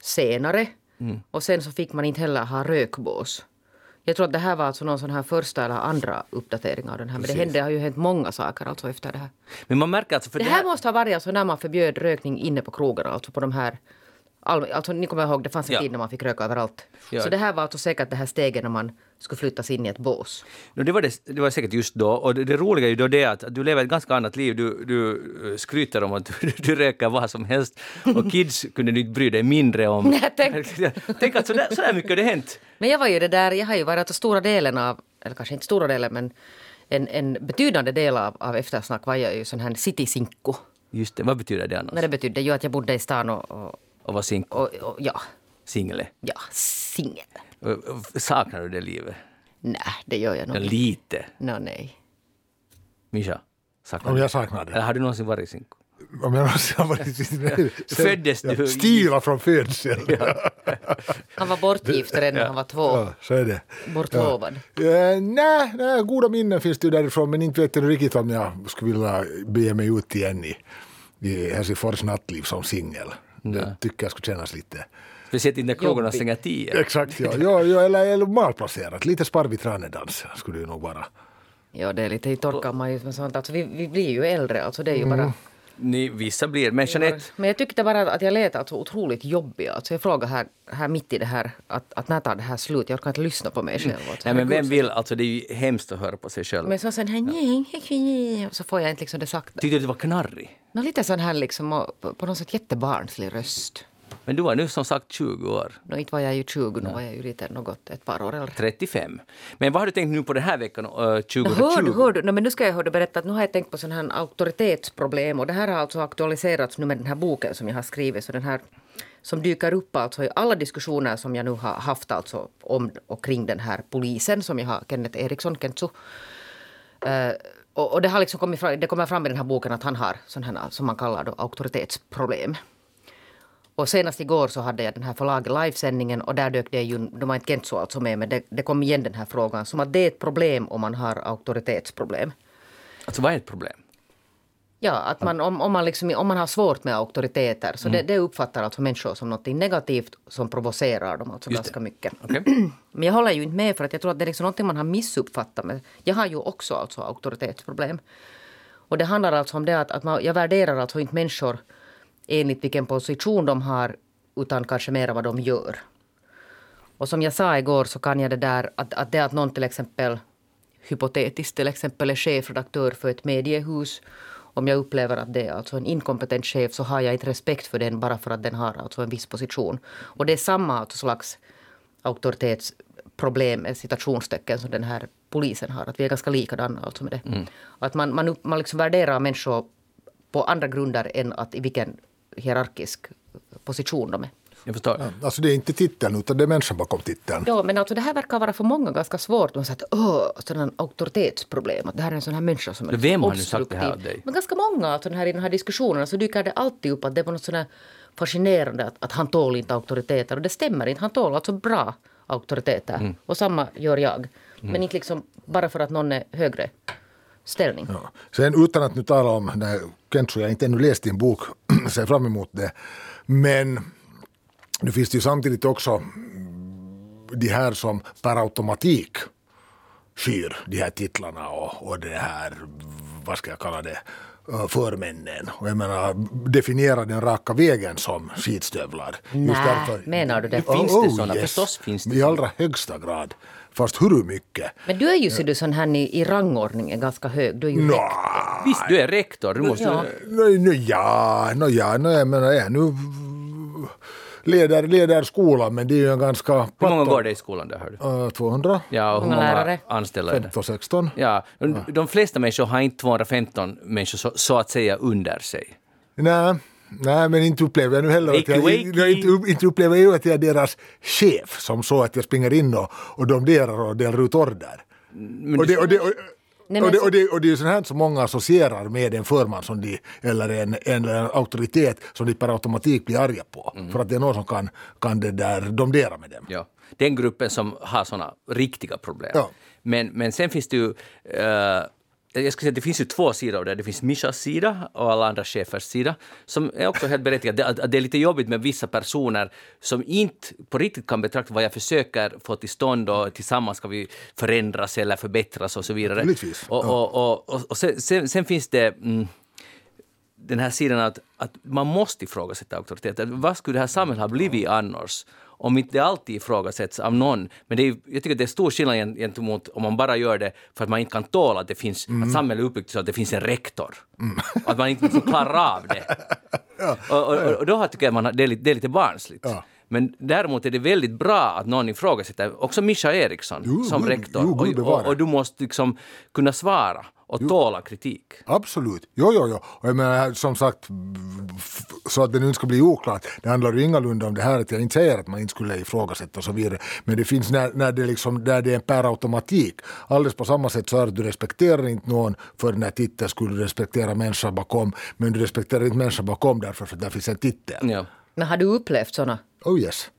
B: senare. Och sen så fick man inte heller ha rökbås. Jag tror att det här var alltså någon sån här första eller andra uppdatering av den här. Men det hände, har ju hänt många saker alltså efter det här.
A: Men man märker alltså... För
B: Det här måste ha varit alltså när man förbjöd rökning inne på krogarna, alltså på de här all, alltså ni kommer ihåg, det fanns en
A: Ja.
B: tid när man fick röka överallt.
A: Ja.
B: Så det här var alltså säkert det här steget när man skulle flyttas in i ett bås.
A: No, det, var det, det var säkert just då. Och det, det roliga är ju då det att du lever ett ganska annat liv. Du, du eh, skryter om att du, (laughs) du röker vad som helst och (laughs) kids kunde du inte bry dig mindre om.
B: Nej, tänk-
A: tänk att sådär, sådär mycket har det hänt.
B: Men jag var ju det där, jag har ju varit alltså stora delen av, eller kanske inte stora delen men en, en betydande del av, av eftersnack var jag ju sån här citysinko.
A: Just det, vad betyder det annars?
B: Men det betydde ju att jag bodde i stan och, och,
A: Och vara sing-
B: och, och ja,
A: single.
B: ja, singel.
A: Saknar du det livet?
B: Nej, det gör jag
A: Ja,
B: nog inte.
A: lite.
B: Nå, nej.
A: Mischa? Saknar
C: Om
A: du?
C: jag saknar
A: Eller
C: det.
A: har du någonsin varit sinko?
C: Om jag någonsin har varit (laughs)
A: Föddes du-
C: Stila från födseln. Ja.
B: Han var bortgift redan när han var två.
C: så är det.
B: Bortlovad.
C: Eh, nej, nej, goda minnen finns det ju därifrån men inte vet jag riktigt om jag skulle vilja bege mig ut igen i, i Helsingfors nattliv som singel. Det tycker jag skulle kännas lite...
A: Speciellt inte när krogarna stänger tio.
C: Exakt, ja. ja, ja eller, eller malplacerat. Lite sparvig tranedans skulle det nog vara.
B: Ja, det är lite i torkan man ju med sånt. Alltså, vi, vi blir ju äldre, alltså det är ju bara...
A: Ni, vissa blir, men Jeanette,
B: Men jag tyckte bara att jag lät alltså otroligt jobbig. Alltså jag frågar här, här mitt i det här, att, att när tar det här slut? Jag orkar inte lyssna på mig själv. Alltså,
A: nej men vem vill, alltså det är ju hemskt att höra på sig själv.
B: Men så sen här, nej, nej, nej, så får jag inte liksom det sagt.
A: Tyckte du att det var knarrig?
B: Nå, lite sån här liksom, på, något sätt jättebarnslig röst.
A: Men du var nu som sagt 20 år.
B: Nå, inte var jag ju 20, nu var jag ju lite något, ett par år äldre.
A: 35. Men vad har du tänkt nu på den här veckan, uh,
B: Nå,
A: 2020?
B: Hör du, hör du. No, men nu ska jag höra berätta att nu har jag tänkt på sån här auktoritetsproblem och det här har alltså aktualiserats nu med den här boken som jag har skrivit. Så den här som dyker upp alltså i alla diskussioner som jag nu har haft alltså om och kring den här polisen som jag har, Kenneth Eriksson, Kentsu. Eh, och, och det har liksom kommit fram, det kommer fram i den här boken att han har sån här som man kallar då auktoritetsproblem. Och senast igår så hade jag den här förlaget livesändningen och där dök det ju, de har inte Kentsu alltså med men det, det kom igen den här frågan som att det är ett problem om man har auktoritetsproblem.
A: Alltså vad är ett problem?
B: Ja, att man, om, om, man liksom, om man har svårt med auktoriteter så det, det uppfattar alltså människor som något negativt som provocerar dem alltså
A: Just det.
B: ganska mycket.
A: Okej? (clears throat)
B: Men jag håller ju inte med för att jag tror att det är liksom något man har missuppfattat. Men jag har ju också alltså auktoritetsproblem. Och det handlar alltså om det att, att man, jag värderar alltså inte människor enligt vilken position de har utan kanske mer vad de gör. Och som jag sa igår så kan jag det där att, att det att någon till exempel hypotetiskt till exempel är chefredaktör för ett mediehus om jag upplever att det är alltså en inkompetent chef så har jag inte respekt för den bara för att den har alltså en viss position. Och det är samma alltså slags auktoritetsproblem med citationstecken som den här polisen har. Att vi är ganska likadana alltså med det. Att man, man, man liksom värderar människor på andra grunder än att i vilken hierarkisk position de är.
A: Jag förstår.
C: Alltså det är inte titeln utan det är människan bakom titeln.
B: Ja, men alltså det här verkar vara för många ganska svårt. De säger att sådana auktoritetsproblem. Att det här är en sån här människa som är
A: Men vem har nu sagt det här
B: obstruktiv.
A: av dig?
B: Men ganska många alltså, den här, i de här diskussionerna så dyker det alltid upp att det på något sån här fascinerande att, att han tål inte auktoriteter. Och det stämmer inte. Han tål alltså bra auktoriteter.
A: Mm.
B: Och samma gör jag. Men inte liksom bara för att någon är högre ställning.
C: Ja. Sen utan att nu tala om, det Kentsu, jag inte ännu läst din bok, (clears throat) ser fram emot det. Men nu finns det ju samtidigt också de här som per automatik skyr de här titlarna och, och det här, vad ska jag kalla det, eh, förmännen. Och jag menar, definiera den raka vägen som skitstövlar.
B: Nej, menar du det?
A: Finns det såna? Förstås finns det
C: I allra högsta grad. Fast hur mycket?
B: Men du är ju så du sån här i, i rangordningen ganska hög. Du är ju
C: Nå,
A: Visst, du är rektor. Du måste...
B: Ja.
C: No, no, ja, no, ja, no, jag menar, jag nu leder, leder skolan, men det är ju en ganska...
A: Hur många går det i skolan där? Hör du?
C: Uh, 200?
A: Ja, och hur
B: Många lärare?
A: anställda är det?
C: 15, 16?
A: Ja, de, de flesta människor har inte 215 människor så, så att säga under sig.
C: Nej, nej, men inte upplever jag nu heller att jag,
A: Wakey, wakey.
C: inte, inte upplever jag att jag är deras chef som så att jag springer in och, och domderar och delar ut order.
A: Men
C: och, det, och, det, och,
B: Nej,
C: och, det, och, det, och det är ju sånt här som många associerar med en förman som de, eller en, en, en auktoritet som de per automatik blir arga på. För att det är någon som kan, kan det där domdera med dem.
A: Ja, den gruppen som har såna riktiga problem.
C: Ja.
A: Men, men sen finns det ju... eh, jag skulle säga att det finns ju två sidor av det. Finns Mishas sida och alla andra chefers sida, som är också helt berättigat. Det, att, det är lite jobbigt med vissa personer som inte på riktigt kan betrakta vad jag försöker få till stånd och tillsammans ska vi förändras eller förbättras och så vidare. Och, och, och, och, sen, sen finns det mm, den här sidan att, att man måste ifrågasätta auktoriteter. Vad skulle det här samhället ha blivit annars? Om inte det alltid ifrågasätts av någon. Men det är, jag tycker att det är stor skillnad gen- gentemot om man bara gör det för att man inte kan tåla att det finns, att samhället är uppbyggt så att det finns en rektor. Att man inte liksom klarar av det. (laughs) och, och, och då tycker jag man har, det, är lite, det är lite barnsligt.
C: Ja.
A: Men däremot är det väldigt bra att någon ifrågasätter, också Mischa Eriksson
C: Jo,
A: som rektor.
C: jo,
A: och, och, och du måste liksom kunna svara och tåla kritik.
C: Absolut. Jo, jo, jo. Och jag menar, som sagt, så att det nu inte ska bli oklart, det handlar ju ingalunda om det här att jag inte säger att man inte skulle ifrågasätta och så vidare. Men det finns när, när, det, liksom, när det är per automatik. Alldeles på samma sätt så är det att du respekterar inte någon för den här titeln skulle du respektera människan bakom. Men du respekterar inte människan bakom därför för att där finns en titel.
A: Ja.
B: Men har du upplevt såna?
C: Oh yes.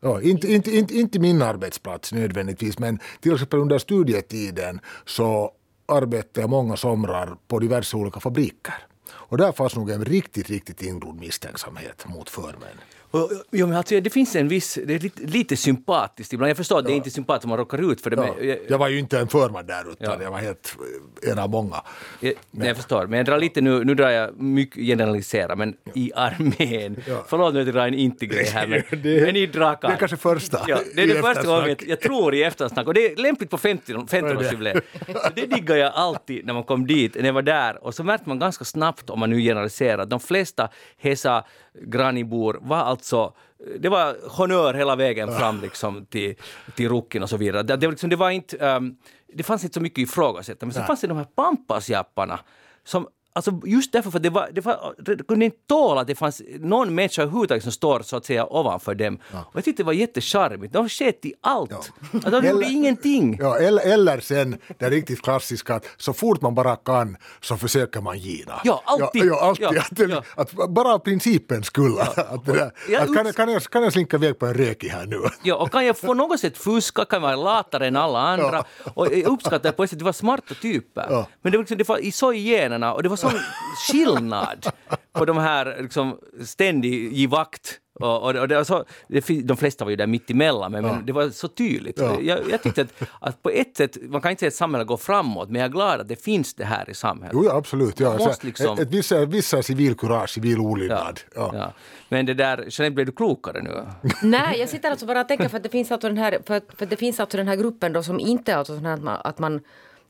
C: Ja, inte, inte, inte, inte min arbetsplats nödvändigtvis, men till exempel under studietiden så arbetade jag många somrar på diverse olika fabriker. Och där fanns nog en riktigt, riktigt ingrodd misstänksamhet mot förmän.
A: Och, jo, men alltså, det finns en viss, det är lite, lite sympatiskt ibland. Jag förstår att det är inte sympatiskt om man råkar ut för det.
C: Ja,
A: Men, jag,
C: jag var ju inte en förman där utan
A: Ja.
C: jag var helt en av många.
A: jag, nej, jag förstår, men jag drar lite nu, nu drar jag mycket generalisera, men i armén.
C: Ja.
A: Förlåt nu att jag drar en inte-grej här, men, (laughs)
C: Det-
A: men i drakan.
C: det är kanske första
A: Ja, det är det första gången jag tror i eftersnack och det är lämpligt på 50 50-årsjubileet. Så det diggar jag alltid när man kom dit, när jag var där. Och så märkte man ganska snabbt, om man nu generaliserar, att de flesta Hesa Granibor var alltså det var honör hela vägen fram liksom till, till rucken och så vidare. Det, det, liksom, det var inte... ehm, det fanns inte så mycket ifrågasättande. Men sen fanns det de här pampasjapparna som Alltså just därför för det, var, det, var, det kunde inte tåla att det fanns någon människa överhuvudtaget som står så att säga ovanför dem. Och jag tyckte det var jättecharmigt. De sket i allt. Alltså, de gjorde ingenting.
C: Ja, eller, eller sen det riktigt klassiska att så fort man bara kan så försöker man gina.
A: Ja, alltid.
C: Ja, ja, alltid.
A: Ja,
C: att,
A: ja.
C: att bara av principen skull. (laughs) Att där,
A: Ja,
C: att kan, kan, jag, kan jag slinka iväg på en rökig här nu? (laughs)
A: Ja, och kan jag på något sätt fuska, kan vara latare än alla andra. Och jag uppskattar på ett sätt, det var smarta typer.
C: Ja.
A: Men det var, liksom, det var i så i generna och det var sån skillnad på de här liksom, ständig i vakt. Och, och, och det var så, de flesta var ju där mitt emellan, men, men det var så tydligt.
C: Ja.
A: Jag, jag tyckte att, att på ett sätt, man kan inte säga att samhället går framåt, men jag är glad att det finns det här i samhället.
C: Jo, ja, absolut. Ja. Så
A: måste liksom-
C: ett, ett vissa, vissa civilkurage, civil olydnad. Ja.
A: Ja. Men det där, Jeanette, blev du klokare nu? (laughs)
B: Nej, jag sitter alltså bara och tänker för att det finns alltså den här, för, att- för att det finns alltså den här gruppen då som inte är alltså sån här att man, att man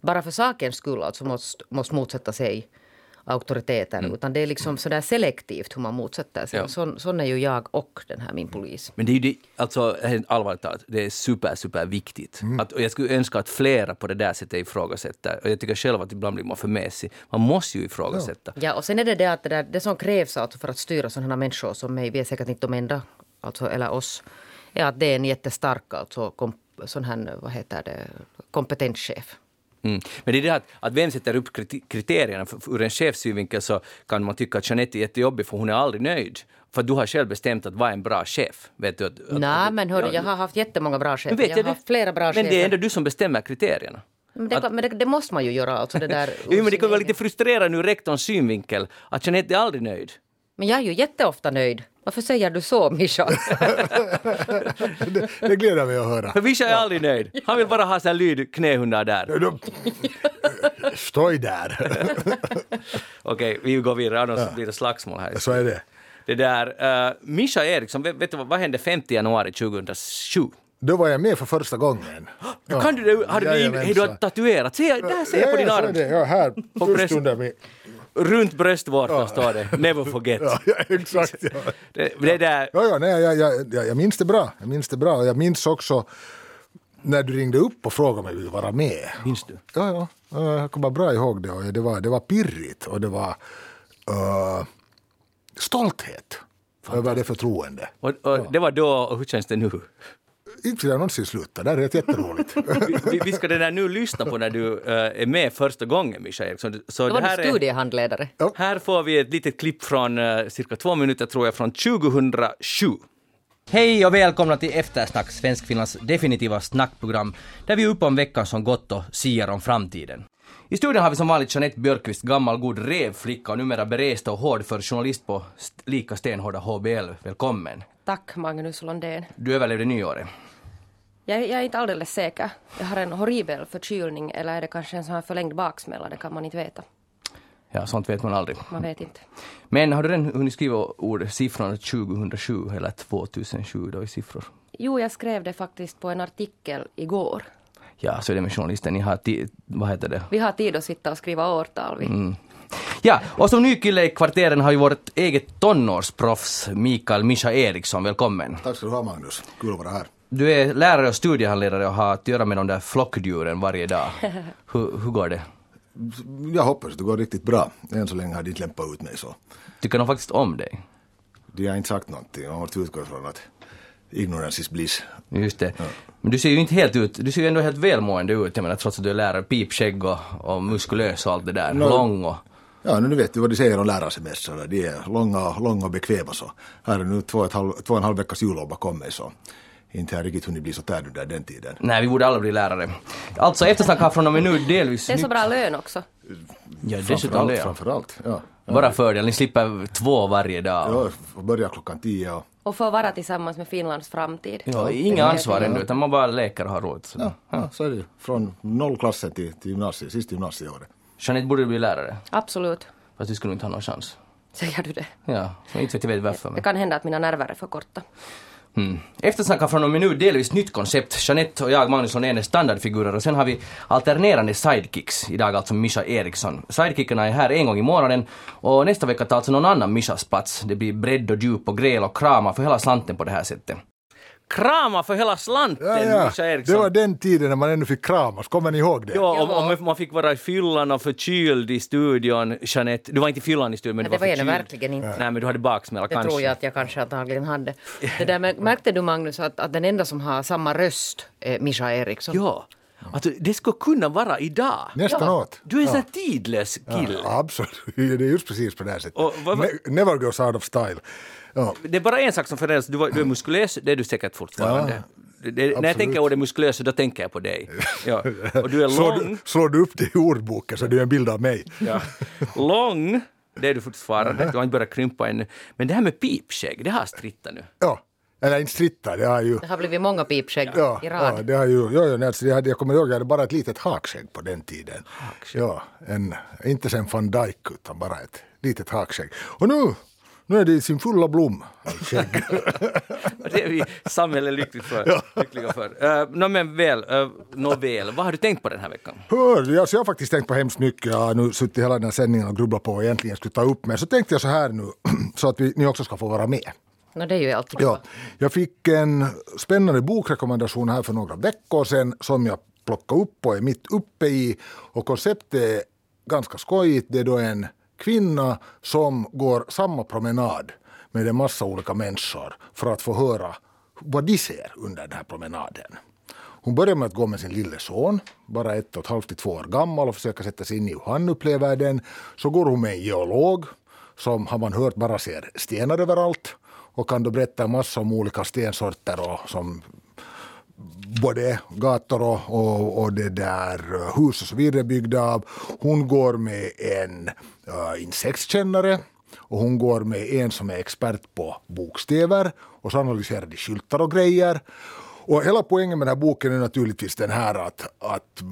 B: bara för sakens skull alltså måste, måste motsätta sig auktoriteter utan det är liksom sådär selektivt hur man motsätter sig.
A: Ja.
B: Sån, sån är ju jag och den här min polis.
A: Men det är ju det, alltså helt allvarligt talat, det är super, super viktigt. Att, och jag skulle önska att flera på det där sättet ifrågasätter. Och jag tycker själv att ibland blir man för mesig. Man måste ju ifrågasätta.
B: Ja, och sen är det det att det, där, det som krävs alltså för att styra sådana här människor som mig, vi är säkert inte de enda, alltså, eller oss, är att det är en jättestark alltså, kom, sån här, vad heter det, kompetent chef.
A: Mm. Men det är det att, att vem sätter upp kriterierna? Ur en chefs synvinkel så kan man tycka att Jeanette är jättejobbig för hon är aldrig nöjd. För du har själv bestämt att vara en bra chef. Vet du, att, att,
B: Nej, men hörru, jag har haft jättemånga bra chefer.
A: vet
B: Jag
A: jag
B: har haft flera bra
A: Men
B: chefer.
A: det är ändå du som bestämmer kriterierna.
B: Men det, men det, det måste man ju göra. Alltså det där, (laughs)
A: Jo, men det kan vara lite frustrerande ur rektorns synvinkel att Jeanette är aldrig nöjd.
B: Men jag är ju jätteofta nöjd. Varför säger du så, Mischa? (laughs)
C: Det, det gläder mig att höra.
A: För Mischa är aldrig nöjd. Han vill bara ha så här lyd knähundar där.
C: Stoj där. (laughs)
A: Okej, vi går vidare, annars blir det slagsmål här.
C: Så är det.
A: Det där, uh, Mischa Eriksson, vet, vet du vad, vad hände 5 januari 2007?
C: Då var jag med för första gången. Ja.
A: Kan du? Har du, hej, du har tatuerat? Se, där ser jag på din
C: ja,
A: arm.
C: Ja, här.
A: bröst-
C: Just under min...
A: Runt bröstvårtan står det “Never forget”.
C: Ja, ja, exakt. Ja.
A: Det, det där,
C: Ja, ja, nej, jag, jag, jag, jag minns det bra. Jag minns det bra. Jag minns också när du ringde upp och frågade om jag ville vara med.
A: minns du?
C: Ja, ja. Ja, Jag kommer bra ihåg det. Och det, var, det var pirrigt och det var uh, stolthet över det förtroende.
A: Och, och Det var då, och hur känns det nu?
C: Inte skulle jag någonsin sluta. Det här är helt jätteroligt. (laughs)
A: Vi, vi- ska det där nu lyssna på när du eh, är med första gången, Mischa Eriksson. Så
B: Då
A: det
B: var
A: här
B: du
A: är,
B: studiehandledare.
A: Här får vi ett litet klipp från uh, cirka två minuter, tror jag, från 2007. Hej och välkomna till Eftersnack, Svenskfinlands definitiva snackprogram, där vi är uppe om veckan som gått och siar om framtiden. I studion har vi som vanligt Jeanette Björkqvist, gammal god revflicka och numera berest och hård för journalist på st- lika stenhårda HBL. Välkommen.
E: Tack Magnus Lundén.
A: Du överlevde nyåret.
E: Jag, jag är inte alldeles säker. Jag har en horribel förkylning eller är det kanske en sån här förlängd baksmälla? Det kan man inte veta.
A: Ja, sånt vet man aldrig.
E: Man vet inte.
A: Men har du redan hunnit skriva ord, siffrorna 2007 eller 2007 då i siffror?
E: Jo, jag skrev det faktiskt på en artikel igår.
A: Ja, så är det med journalisten. Ni har ti- vad heter det?
E: Vi har tid att sitta och skriva årtal. Vi.
A: Ja, och som ny kille i kvarteren har ju vårt eget tonårsproffs Mikael Mischa Eriksson. Välkommen.
F: Tack ska du ha Magnus, kul att vara här.
A: Du är lärare och studiehandledare och har att göra med de där flockdjuren varje dag. (laughs) Hur, hur går det?
F: Jag hoppas att det går riktigt bra. Än så länge har de inte lämpat ut mig så.
A: Tycker de faktiskt om dig?
F: De har inte sagt någonting, man måste utgå ifrån att ignorance is bliss.
A: Just det. Men du ser ju inte helt ut, du ser ju ändå helt välmående ut, jag menar trots att du är lärare, pipskägg och, och muskulös och allt det där.
F: No.
A: Lång och...
F: Ja, nu vet du vad de säger om lärarsemestrar. De är långa, långa och bekväma så. Här är nu två och, ett halv, två och en halv veckas jullov bakom mig så. Inte har riktigt hunnit bli så tärd under den tiden.
A: Nej, vi borde alla bli lärare. Alltså eftersnack har från och med nu delvis
E: Det är så bra lön också.
A: Ja, dessutom det.
F: Framförallt. Ja.
A: Bara fördel, ni slipper två varje dag.
F: Ja, börja klockan tio och
E: Och få vara tillsammans med Finlands framtid.
A: Ja, inga ansvar ännu, utan man bara leker och har. Så.
F: ja, ja, så är det. Från nollklassen till, till gymnasiet, sista gymnasieåret.
A: Jeanette, borde du bli lärare?
E: Absolut.
A: Fast du skulle inte ha någon chans.
E: Säger du det?
A: Ja, inte vet jag vet varför.
E: Det
A: Men.
E: kan hända att mina nerver är för korta.
A: Mm. Eftersnack har från och med nu delvis nytt koncept. Jeanette och jag, Magnus är standardfigurer och sen har vi alternerande sidekicks. Idag alltså Mischa Eriksson. Sidekickarna är här en gång i månaden och nästa vecka tar alltså någon annan Mischas plats. Det blir bredd och djup och gräl och krama för hela slanten på det här sättet. Krama för hela slanten,
C: Ja, ja. Det
A: Eriksson!
C: var den tiden när man ännu fick kramas, kommer ni ihåg det?
A: Ja, och, och man fick vara i fyllan och förkyld i studion, Jeanette. Du var inte i fyllan i studion, men
B: Men
A: du
B: det
A: var
B: var jag verkligen inte.
A: Nej, men du hade baksmälla
B: Det
A: kanske.
B: tror jag att jag kanske antagligen hade. Det där märkte du Magnus att, att den enda som har samma röst är Mischa Eriksson?
A: Ja. Alltså, det skulle kunna vara idag.
C: Nästan åt.
A: Du är en sån här tidlös kille.
C: Ja, absolut, (laughs) det är just precis på det här sättet.
A: Och vad- vad-
C: Ne- Never goes out of style. Ja.
A: Det är bara en sak som förändras. Du, var- du är muskulös, det är du säkert fortfarande. Det, det, när jag tänker ordet muskulös, då tänker jag på dig. (laughs) Ja. Och du är
C: Slår,
A: lång.
C: du, slår du upp det i ordboken så det är en bild av mig.
A: Ja. Lång, det är du fortfarande. Du har inte börjat krympa ännu. Men det här med pipskägg, det har strittat nu.
C: Ja, eller inte stritta, det har ju...
B: Det har blivit många pipskägg
C: Ja,
B: i rad.
C: ja, det har ju, ja, ja, nej, alltså, jag, hade, jag kommer ihåg, jag hade bara ett litet hakskägg på den tiden. Ja, en, inte sen van Dijk utan bara ett litet hakskägg. Och nu, nu är det i sin fulla blom, (laughs)
A: Det är vi samhället lyckligt för, lyckliga för. Uh, Nå men väl, uh, nåväl, vad har du tänkt på den här veckan?
C: Hör, alltså jag har faktiskt tänkt på hemskt mycket. Jag har nu suttit hela den här sändningen och grubblat på vad jag egentligen skulle ta upp. Men så tänkte jag så här nu, (clears throat) så att vi, ni också ska få vara med.
B: No, det är ju alltid
C: Ja, jag fick en spännande bokrekommendation här för några veckor sedan som jag plockade upp och är mitt uppe i. Och konceptet är ganska skojigt. Det är då en kvinna som går samma promenad med en massa olika människor för att få höra vad de ser under den här promenaden. Hon börjar med att gå med sin lille son, bara ett och ett halvt till två år gammal och försöka sätta sig in i hur han upplever den. Så går hon med en geolog som har man hört bara ser stenar överallt och kan då berätta en massa om olika stensorter och som både gator och, och, och det där eh, hus och så vidare byggda av. Hon går med en uh, insektskännare och hon går med en som är expert på bokstäver och så analyserar de skyltar och grejer. Och hela poängen med den här boken är naturligtvis den här att, att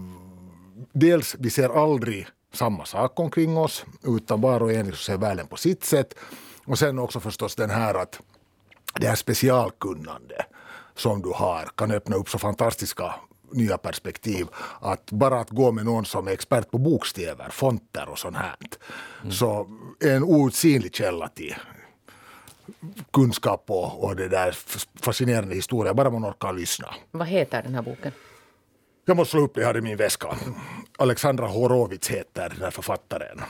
C: dels vi ser aldrig samma sak omkring oss utan var och en ser världen på sitt sätt. Och sen också förstås den här att det här specialkunnande som du har kan öppna upp så fantastiska nya perspektiv. Att bara att gå med någon som är expert på bokstäver, fonter och sånt här. Så en outsinlig källa till kunskap och, och det där fascinerande historia, bara man orkar lyssna.
B: Vad heter den här boken?
C: Jag måste slå upp det här i min väska. Alexandra Horowitz heter den här författaren.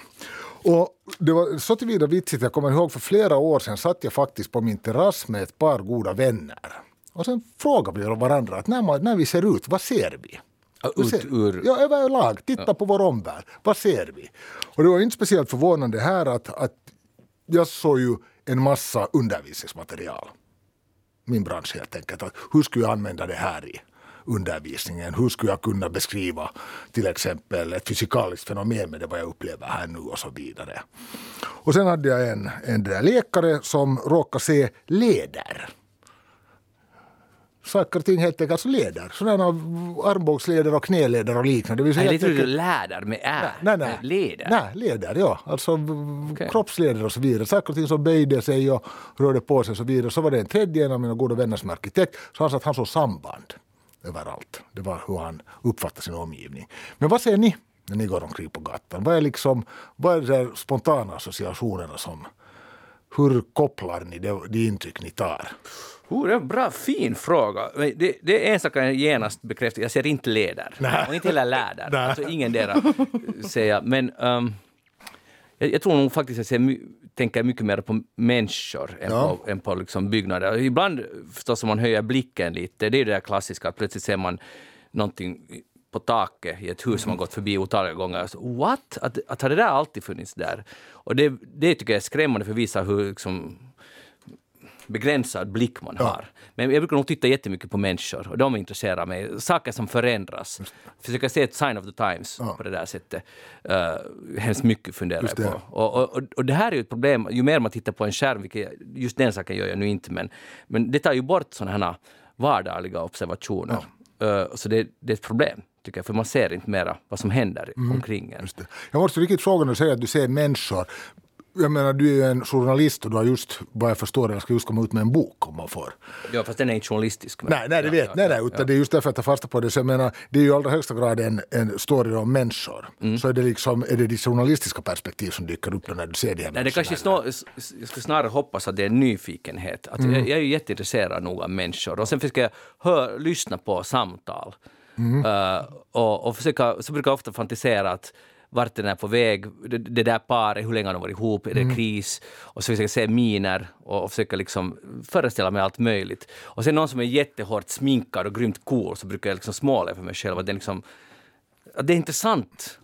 C: Och det var så tillvida vitsigt, jag kommer ihåg för flera år sedan satt jag faktiskt på min terrass med ett par goda vänner. Och sen frågade vi varandra att när, man, när vi ser ut, vad ser vi?
A: Ut
C: ser-
A: ur...
C: Ja, överlag. Titta på vår omvärld. Vad ser vi? Och det var inte speciellt förvånande här att, att jag såg ju en massa undervisningsmaterial. Min bransch helt enkelt. Att hur skulle jag använda det här i undervisningen. Hur skulle jag kunna beskriva till exempel ett fysikaliskt fenomen med det vad jag upplever här nu och så vidare. Och sen hade jag en, en där läkare som råkade se leder saker och ting helt enkelt, alltså leder. Sådana armbågsleder och knäleder och liknande. Det vill säga
A: Nej, det tror du läder med ä.
C: Nej, nej.
A: Leder.
C: Nej, leder, ja. Alltså
A: Okej.
C: kroppsleder och så vidare. Saker och ting som böjde sig och rörde på sig och så vidare. Så var det en tredje, en av mina goda vänner som är arkitekt, så han sa att han såg samband överallt. Det var hur han uppfattade sin omgivning. Men vad säger ni när ni går omkring på gatan? Vad är, liksom, vad är de spontana associationerna som hur kopplar ni det, det intryck ni tar?
A: Oh, det är en bra, fin fråga. Det, det är en sak jag genast bekräftar. Jag ser inte leder.
C: Nej.
A: Och inte heller läder.
C: Nej.
A: Alltså ingen dera ser jag. Men ehm, jag, jag tror nog faktiskt att jag ser, tänker mycket mer på människor än
C: Ja.
A: på, än på liksom byggnader. Ibland förstås om man höjer blicken lite, det är det där klassiska att plötsligt ser man någonting på taket i ett hus som man gått förbi otaliga gånger. Så, What? Att, att har det där alltid funnits där? Och det, det tycker jag är skrämmande för att visa hur liksom, begränsad blick man har. Men jag brukar nog titta jättemycket på människor och de intresserar mig. Saker som förändras. Försöka se ett sign of the times på det där sättet. Uh, hemskt mycket funderar jag på. Och, och, och det här är ju ett problem, ju mer man tittar på en skärm, vilket jag- just den saken gör jag nu inte, men, men det tar ju bort sådana här vardagliga observationer. Uh, så det, det är ett problem, tycker jag, för man ser inte mera vad som händer omkring en.
C: Jag måste riktigt fråga när du säger att du ser människor. Jag menar, du är ju en journalist och du har just, vad jag förstår, eller ska just komma ut med en bok om man får.
A: Ja, fast den är inte journalistisk. men-
C: Nej, nej, det vet
A: ja,
C: nej, nej, utan
A: ja.
C: det är just därför jag tar fasta på det. Så jag menar, det är ju i allra högsta grad en, en story om människor.
A: Mm.
C: Så är det liksom, är det ditt journalistiska perspektiv som dyker upp då när du ser de här
A: Nej, det kanske snar, jag skulle snarare hoppas att det är en nyfikenhet. Att jag, jag är ju jätteintresserad nog av människor och sen försöker jag hör, lyssna på samtal. Eh, och, och försöka, så brukar jag ofta fantisera att vart den är på väg, det, det där paret, hur länge har de varit ihop, är det kris? Och så försöker jag se miner och, och försöka liksom föreställa mig allt möjligt. Och sen någon som är jättehårt sminkad och grymt cool så brukar jag liksom småle för mig själv att det är liksom att det är intressant.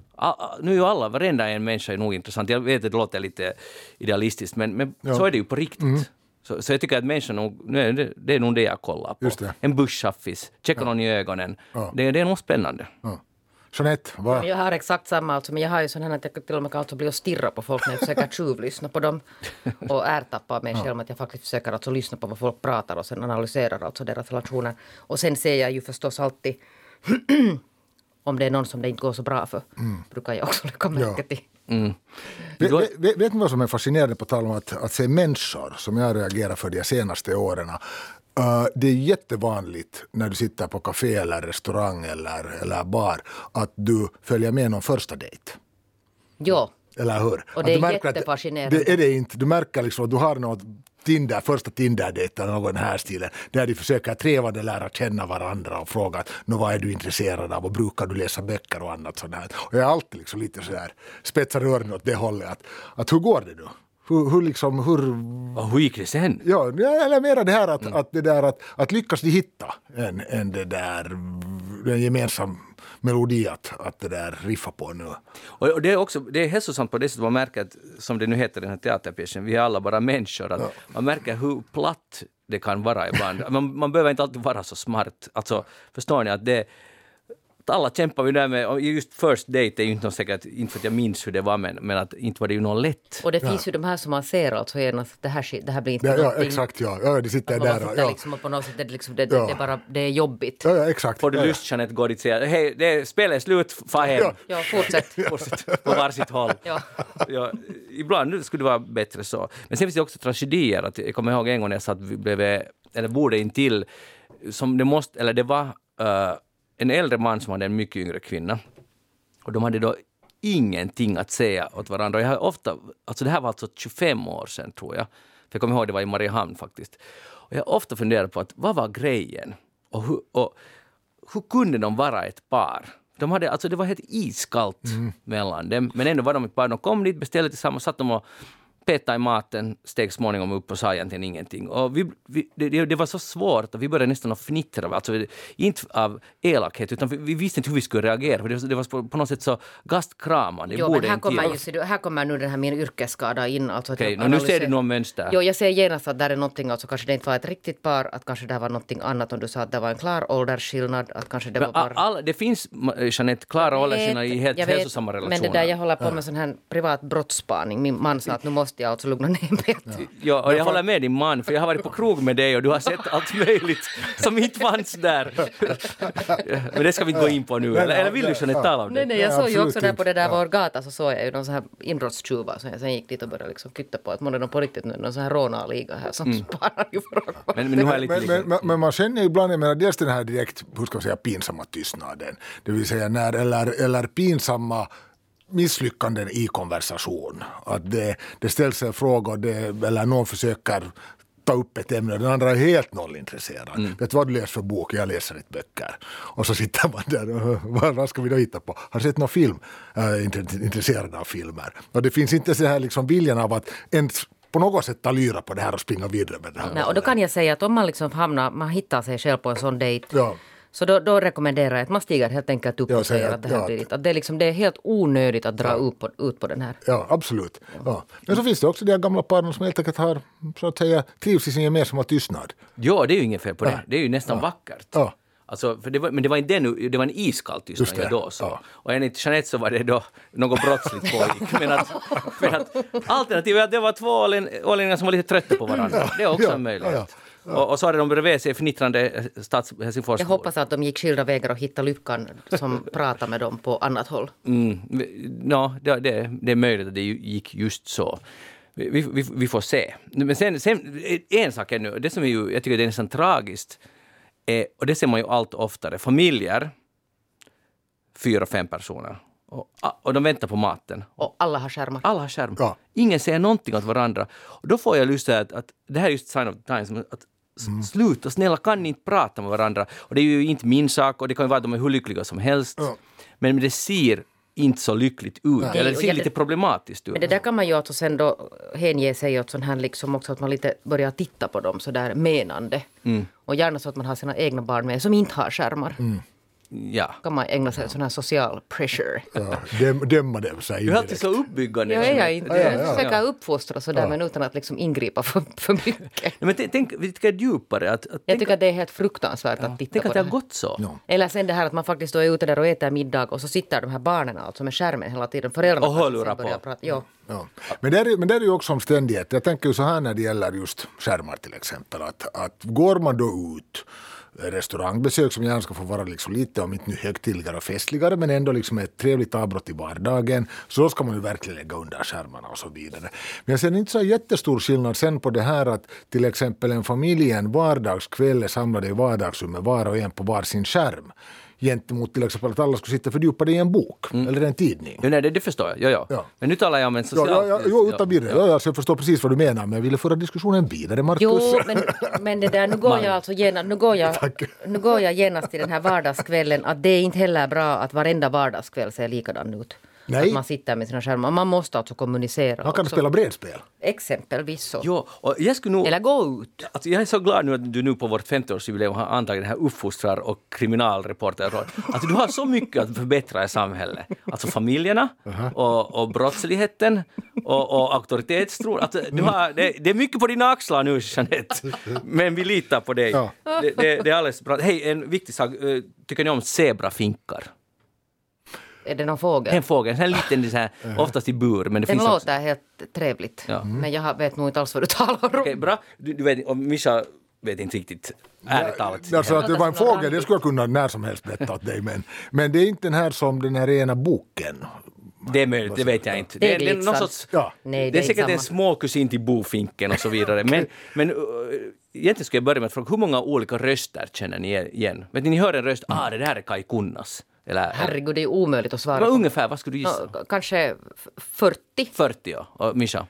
A: Nu är ju alla, varenda en människa är nog intressant. Jag vet att det låter lite idealistiskt, men, men så är det ju på riktigt. Så, så jag tycker att människan nog, nu är det, det är nog det jag kollar på. En busschaffis, checka någon i ögonen.
C: Ja.
A: Det, det är nog spännande.
C: Ja. Jeanette, vad?
B: Jag har exakt samma, alltså, men jag har ju sån här att jag till och med kan alltså bli och stirra på folk när jag försöker tjuvlyssna på dem. Och ertappa mig själv med att jag faktiskt försöker alltså lyssna på vad folk pratar och sen analyserar alltså deras relationer. Och sen ser jag ju förstås alltid (clears throat) om det är någon som det inte går så bra för. Brukar jag också lägga märke till.
C: Vet, vet, vet, vet ni vad som är fascinerande på tal om att, att se människor som jag reagerar för de senaste åren? Uh, det är jättevanligt när du sitter på café eller restaurang eller, eller bar att du följer med någon första dejt.
B: Jo,
C: Eller hur?
B: Och det
C: du
B: är jättefascinerande.
C: Det är det inte. Du märker liksom att du har något Tinder, första Tinder-dejt eller den här stilen. Där de försöker trevande lära känna varandra och fråga att, "Nå, vad är du intresserad av och brukar du läsa böcker och annat sånt här. Och jag är alltid liksom lite sådär spetsar öronen åt det hållet. Att, att hur går det nu? Hur, hur liksom, hur
A: Och hur gick det sen?
C: Ja, eller mera det här att, att, det där att, att lyckas de hitta en, en, det där, en gemensam melodi att, att det där riffa på nu.
A: Och och det är också det är hälsosamt på det sättet man märker att, som det nu heter i den här teaterpjäsen, vi är alla bara människor. Att Man märker hur platt det kan vara ibland. Man, man behöver inte alltid vara så smart. Alltså, förstår ni att det att alla kämpar vi där med, och just first date är ju inte något säkert, inte för att jag minns hur det var, men, men att inte var det ju något lätt.
B: och det finns ju de här som man ser alltså genast, det här, det här blir inte
C: Ja, ja
B: någonting.
C: exakt, ja. ja. De sitter
B: Att
C: där
B: sitter
C: ja.
B: liksom på något sätt, det, är liksom, det,
C: Ja.
B: det, är bara, det är jobbigt.
C: Ja, ja, exakt.
A: Får du
C: ja, ja.
A: lust Jeanette, gå dit och säga hej, det är, spelet är slut, far hem.
C: Ja.
B: Ja, fortsätt. (laughs)
A: Fortsätt på varsitt håll.
B: Ja.
A: Ja, ibland skulle det vara bättre så. Men sen finns det också tragedier. Att jag kommer ihåg en gång när jag satt bredvid, eller borde intill, som det måste, eller det var eh, en äldre man som hade en mycket yngre kvinna. Och de hade då ingenting att säga åt varandra. Jag har ofta, alltså det här var alltså 25 år sedan tror jag. För jag kommer ihåg det var i Mariehamn faktiskt. Och jag har ofta funderat på att vad var grejen? Och hur, och hur kunde de vara ett par? De hade, alltså det var helt iskallt mellan dem, men ändå var de ett par. De kom dit, beställde tillsammans, satt de och petade i maten, steg småningom upp och sa egentligen ingenting. Och vi, vi, det, det var så svårt och vi började nästan att fnittra, alltså inte av elakhet utan vi, vi visste inte hur vi skulle reagera för det, var- det var på, något sätt så gastkramande.
B: Jo, men här kommer, just, här kommer nu den här min yrkesskada in. Alltså
A: nå, nu ser du någon mönster.
B: Jo, jag ser genast att där är någonting, alltså kanske det inte var ett riktigt par, att kanske det var någonting annat om du sa att det var en klar åldersskillnad, att kanske det
A: Men
B: var bara...
A: all, det finns, Jeanette, klara åldersskillnader i helt
B: vet,
A: hälsosamma relationer.
B: Men det där, jag håller på med sån här privat brottsspaning. Min man sa att nu måste jag alltså lugna ner mig.
A: Ja, och jag håller med din man, för jag har varit på krog med dig och du har sett allt möjligt som inte fanns där. (laughs) Men det ska vi inte gå in på nu, eller, eller vill du Jeanette tala om det?
B: nej, jag
C: Nej,
B: såg ju också där på det där vår gata så såg jag ju någon sån här inbrottstjuvar. Så jag sen gick dit och började liksom kytta på att månne de på riktigt nu någon sån här rånarliga här som spanar ju för
A: Mm. Men, men nu har jag lite...
C: Men, men, men, men man känner ju ibland, jag menar dels den här direkt, hur ska man säga, pinsamma tystnaden. Det vill säga när, eller, eller pinsamma misslyckanden i konversation. Att det, det ställs en fråga och det, eller någon försöker ta upp ett ämne och den andra är helt nollintresserad.
A: Mm.
C: Vet du vad du läser för bok? Jag läser inte böcker. Och så sitter man där och (laughs) vad, vad ska vi då hitta på? Har du sett någon film? Jag är intresserad av filmer. Och det finns inte så här liksom viljan av att ens på något sätt ta lyra på det här och springa vidare med det här.
B: Nej, och då kan jag säga att om man liksom hamnar, man hittar sig själv på en sån dejt.
C: Ja.
B: Så då, då rekommenderar jag att man stiger helt enkelt upp
C: Ja,
B: och säger att det här
C: att-
B: blir. Att det, är liksom, det är helt onödigt att dra ut, på, ut på den här.
C: Ja, absolut. Ja. Men så finns det också de här gamla paren som helt enkelt har, så att säga, trivs i sin gemensamma tystnad.
A: Ja, det är ju inget fel på det. Det är ju nästan vackert.
C: Ja.
A: Alltså, för det var, men det var inte den, det var en iskall tystnad då så.
C: ja.
A: Och enligt Jeanette så var det då något brottsligt pågick. (laughs) Men att, men att alternativet är att det var två ålän- ålänningar som var lite trötta på varandra. Det är också
C: Ja,
A: en möjlighet.
C: Ja,
A: Och, och så hade de bredvid sig fnittrande stads Helsingforsbor.
B: Jag hoppas att de gick skilda vägar och hittade lyckan som (laughs) pratar med dem på annat håll.
A: Mm, ja, det, det, det är möjligt att det gick just så. Vi, vi, vi får se. Men sen, sen, en sak är nu, det som är ju, jag tycker det är nästan tragiskt, är, och det ser man ju allt oftare, familjer, fyra, fem personer, och, och de väntar på maten.
B: Och alla har skärmar.
A: Alla har skärm.
C: Ja.
A: Ingen säger någonting åt varandra. Och då får jag lust att, att det här är just sign of the times, att s- sluta, snälla kan ni inte prata med varandra? Och det är ju inte min sak och det kan ju vara att de är hur lyckliga som helst.
C: Ja.
A: Men det ser inte så lyckligt ut, eller det ser lite problematiskt ut.
B: Men det där kan man ju alltså sen då hänge sig åt sån här liksom också att man lite börjar titta på dem så där menande. Och gärna så att man har sina egna barn med som inte har skärmar.
A: Ja.
B: kan man ägna sig åt sån här social pressure.
C: Ja, däm, dämma dem sig
A: Du är alltid så uppbyggande.
B: Ja, jag är inte.
C: Ja, ja,
B: Jag
C: ja.
B: försöker uppfostra sådär men utan att liksom ingripa för, för mycket.
A: Men tänk lite djupare. Att, att,
B: Jag
A: tänk,
B: tycker att det är helt fruktansvärt att titta
A: tänk
B: på
A: att
B: det
A: har gått så.
B: Eller sen det här att man faktiskt då är ute där och äter middag och så sitter de här barnen alltså med skärmen hela tiden. Föräldrarna
A: Och hörlurar på.
B: Prata. Jo.
C: Ja. Men, det är, men det är ju också omständighet. Jag tänker ju så här när det gäller just skärmar till exempel. Att, att går man då ut restaurangbesök som gärna ska få vara liksom lite om inte nu högtidligare och festligare men ändå liksom ett trevligt avbrott i vardagen så då ska man ju verkligen lägga under skärmarna och så vidare. Men jag ser inte så jättestor skillnad sen på det här att till exempel en familj en vardagskväll är samlade i vardagsrummet var och en på var sin skärm gentemot till exempel att alla skulle sitta fördjupade i en bok eller en tidning.
A: Jo, nej, det, det förstår jag. Ja, ja.
C: Ja.
A: Men nu talar jag om en
C: Ja,
A: social...
C: ja, ja, jo, utan vidare. Ja, ja, så jag förstår precis vad du menar, men jag ville föra diskussionen vidare, Markus.
B: Jo, men, men det där, nu går (laughs) jag alltså genast, nu går jag,
C: Tack.
B: nu går jag genast till den här vardagskvällen att det är inte heller bra att varenda vardagskväll ser likadan ut.
C: Nej.
B: Att man sitter med sina skärmar. Man måste alltså kommunicera
C: Han kan
B: också.
C: spela bredspel.
B: Exempelvis så.
A: Jo, och jag skulle nog...
B: Eller gå ut.
A: Alltså jag är så glad nu att du nu på vårt 50-årsjubileum har antagit den här uppfostrar och kriminalreporterrollen. Att du har så mycket att förbättra i samhället. Alltså familjerna och, och brottsligheten och, och auktoritetstron. Alltså, du har, det, det är mycket på dina axlar nu, Jeanette. Men vi litar på dig.
C: Ja.
A: Det, det, det är alldeles bra. Hej, en viktig sak. Eh, Tycker ni om zebrafinkar?
B: Är det någon fågel?
A: En fågel, en liten, så här, (laughs) oftast i bur. Men det
B: Den
A: finns också...
B: låter helt trevligt.
A: Ja.
B: Men jag vet nog inte alls vad du (laughs) talar om.
A: Okej, bra. Du, du vet, och Mischa vet inte riktigt, ärligt talat.
C: Alltså att det var en fågel, det skulle jag kunna när som helst berätta åt dig. Men, men det är inte den här som den här ena boken.
A: Det är möjligt, det vet jag inte.
B: Det är
A: det är någon sorts,
C: Ja.
B: Nej,
A: det är
B: inte
A: säkert en småkusin till bofinken och så vidare. Men, (laughs) men uh, egentligen ska jag börja med att fråga, hur många olika röster känner ni igen? Vet ni, ni hör en röst, ah det där är Kai Kunnas. Eller,
B: Herregud, det är omöjligt att svara
A: vad ungefär, vad skulle du gissa?
B: Nå, Kanske f- 40.
A: 40 ja. Och Mischa?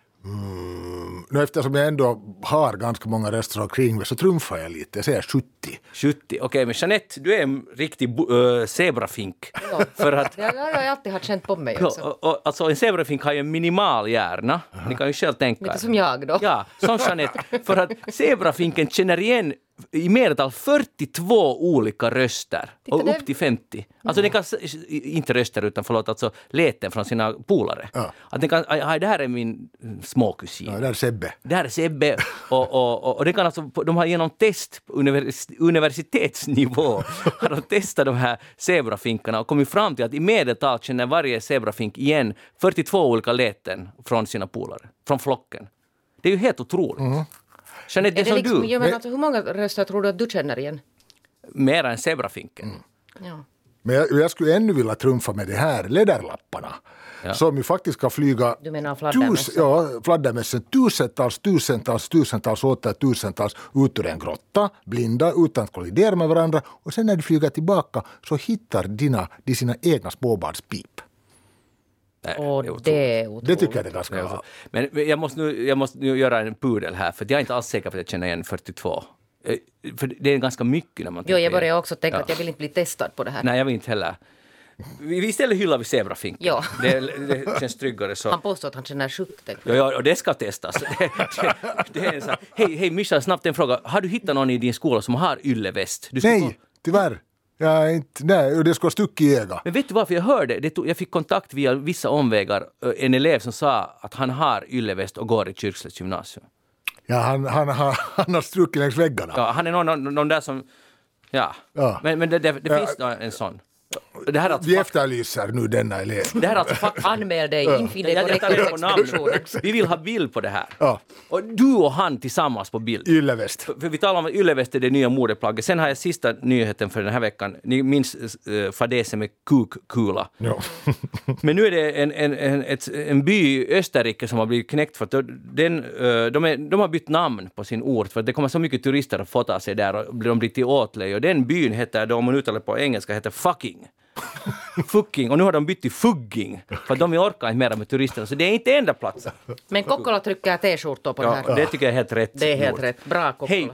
C: nu eftersom jag ändå har ganska många röster omkring mig så trumfar jag lite. Jag säger 70.
A: 70. Okej, men Jeanette, du är en riktig äh, zebrafink. För att
B: Ja, ja, jag har alltid haft känt på mig
A: Ja,
B: också.
A: och, och, alltså en zebrafink har ju en minimal hjärna. Ni kan ju själv tänka
B: Lite som jag då.
A: Ja, som Jeanette. För att zebrafinken känner igen i medeltal 42 olika röster. och
B: det-
A: upp till 50. Alltså den kan, inte röster utan förlåt, alltså läten från sina polare.
C: Ja.
A: Att den kan, det här är min mm, småkusin.
C: Ja, där är Sebbe.
A: Det här är Sebbe och, och, och, och det kan alltså, de har genom test på univers, universitetsnivå (laughs) har de testat de här zebrafinkarna och kommit fram till att i medeltal känner varje zebrafink igen 42 olika läten från sina polare, från flocken. Det är ju helt otroligt. Jeanette, det
B: Är det
A: som
B: liksom,
A: du,
B: jag menar, alltså, hur många röster tror du att du känner igen?
A: mera än zebrafinken.
B: Ja.
C: Men jag, jag skulle ännu vilja trumfa med de här läderlapparna. Som ju faktiskt kan flyga
B: Du menar fladdermössen?
C: ja, fladdermössen tusentals, tusentals, tusentals, åter tusentals ut ur en grotta, blinda, utan att kollidera med varandra. Och sen när de flyger tillbaka så hittar dina, de sina egna småbarnspip.
A: Nej,
B: Och
A: det är
B: det är otroligt.
C: Det tycker jag ganska...
A: Det är så. Men men jag måste, nu, jag måste nu göra en pudel här, för jag är inte alls säker på att jag känner igen 42. Eh, För det är ganska mycket när man
B: Jo, jag börjar också tänka
A: Ja.
B: att jag vill inte bli testad på det här.
A: Nej, jag vill inte heller. Vi istället hyllar vi zebrafinken.
B: Ja. (laughs)
A: Det, det känns tryggare så.
B: Han påstår att han känner 70.
A: Ja, ja, och det ska testas. Det, (laughs) det, det är en sån, hej, hej Mischa, snabbt en fråga. Har du hittat någon i din skola som har ylleväst? Du ska gå-
C: Nej, tyvärr. Är inte, nej, och det skulle ha stuckit i ögat.
A: Men vet du varför jag hörde? Det tog, jag fick kontakt via vissa omvägar. Ö, En elev som sa att han har ylleväst och går i Kyrkslätts gymnasium.
C: Ja, han, han, han, (laughs) han har struckit längs väggarna.
A: Ja, han är någon, någon, någon där som... Ja.
C: Ja.
A: Men, men det, det, det
C: Ja.
A: finns nå- en sån. Det här är alltså,
C: Vi efterlyser nu denna elev.
A: det här är alltså fak-
B: Anmäl dig, infinn dig
A: på
B: expeditionen.
A: Vi vill ha bild på det här.
C: Ja.
A: Och du och han tillsammans på bild.
C: Ylleväst.
A: För vi talar om att ylleväst är det nya modeplagget. Sen har jag sista nyheten för den här veckan. Ni minns uh, fadäsen med kukkula.
C: Ja. (laughs)
A: Men nu är det en, en, en, ett, en by i Österrike som har blivit knäckt för att den, eh, de, är, de har bytt namn på sin ort för att det kommer så mycket turister att fota sig där och de blir till åtlöje. Och den byn heter, då, om man uttalar på engelska, heter Fucking. (laughs) Fucking. Och nu har de bytt till Fugging för de orkar inte mera med turisterna. Så det är inte enda platsen.
B: Men Kokkola trycker t-skjortor på det
A: Ja,
B: här.
A: det tycker jag är helt rätt.
B: Det är helt
A: gjort.
B: rätt. Bra Kokkola.
A: Hej!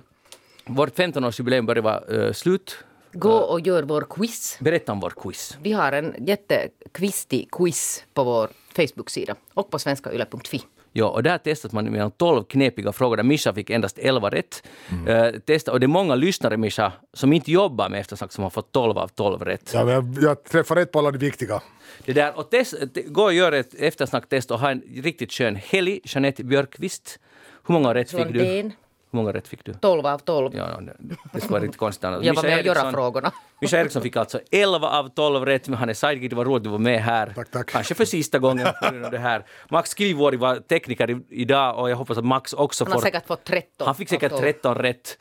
A: Vårt 15-årsjubileum börjar vara eh, slut.
B: Gå och gör vår quiz.
A: Berätta om vår quiz.
B: Vi har en jättekvistig quiz på vår Facebook-sida och på svenskayle.fi.
A: Ja, och där testas man med 12 knepiga frågor där Mischa fick endast 11 rätt. Eh, testa, och det är många lyssnare, Mischa, som inte jobbar med eftersnack som har fått 12 av 12 rätt.
C: Ja, men jag, jag träffar rätt på alla de viktiga.
A: Det där, och test, te- gå och gör ett eftersnacktest och ha en riktigt skön helg. Jeanette Björkqvist. Hur många rätt fick du? Hur många rätt fick du?
B: 12 av 12.
A: Ja, ja, det, skulle vara riktigt konstigt annars.
B: Jag var med att göra frågorna.
A: Mischa Eriksson fick alltså 11 av 12 rätt, men han är sidekick. Det var roligt att du var med här.
C: Tack, tack.
A: Kanske för sista gången det här. Max Skrivåri var tekniker idag och jag hoppas att Max också
B: Han har
A: får...
B: säkert fått 13.
A: Han fick säkert
B: av 12.
A: 13 rätt.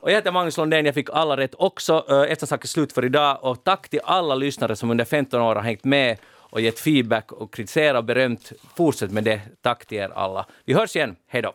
A: Och jag heter Magnus Lundén, jag fick alla rätt också. Uh, Eftersnack är slut för idag och tack till alla lyssnare som under 15 år har hängt med och gett feedback och kritiserat och berömt. Fortsätt med det. Tack till er alla. Vi hörs igen. Hej då!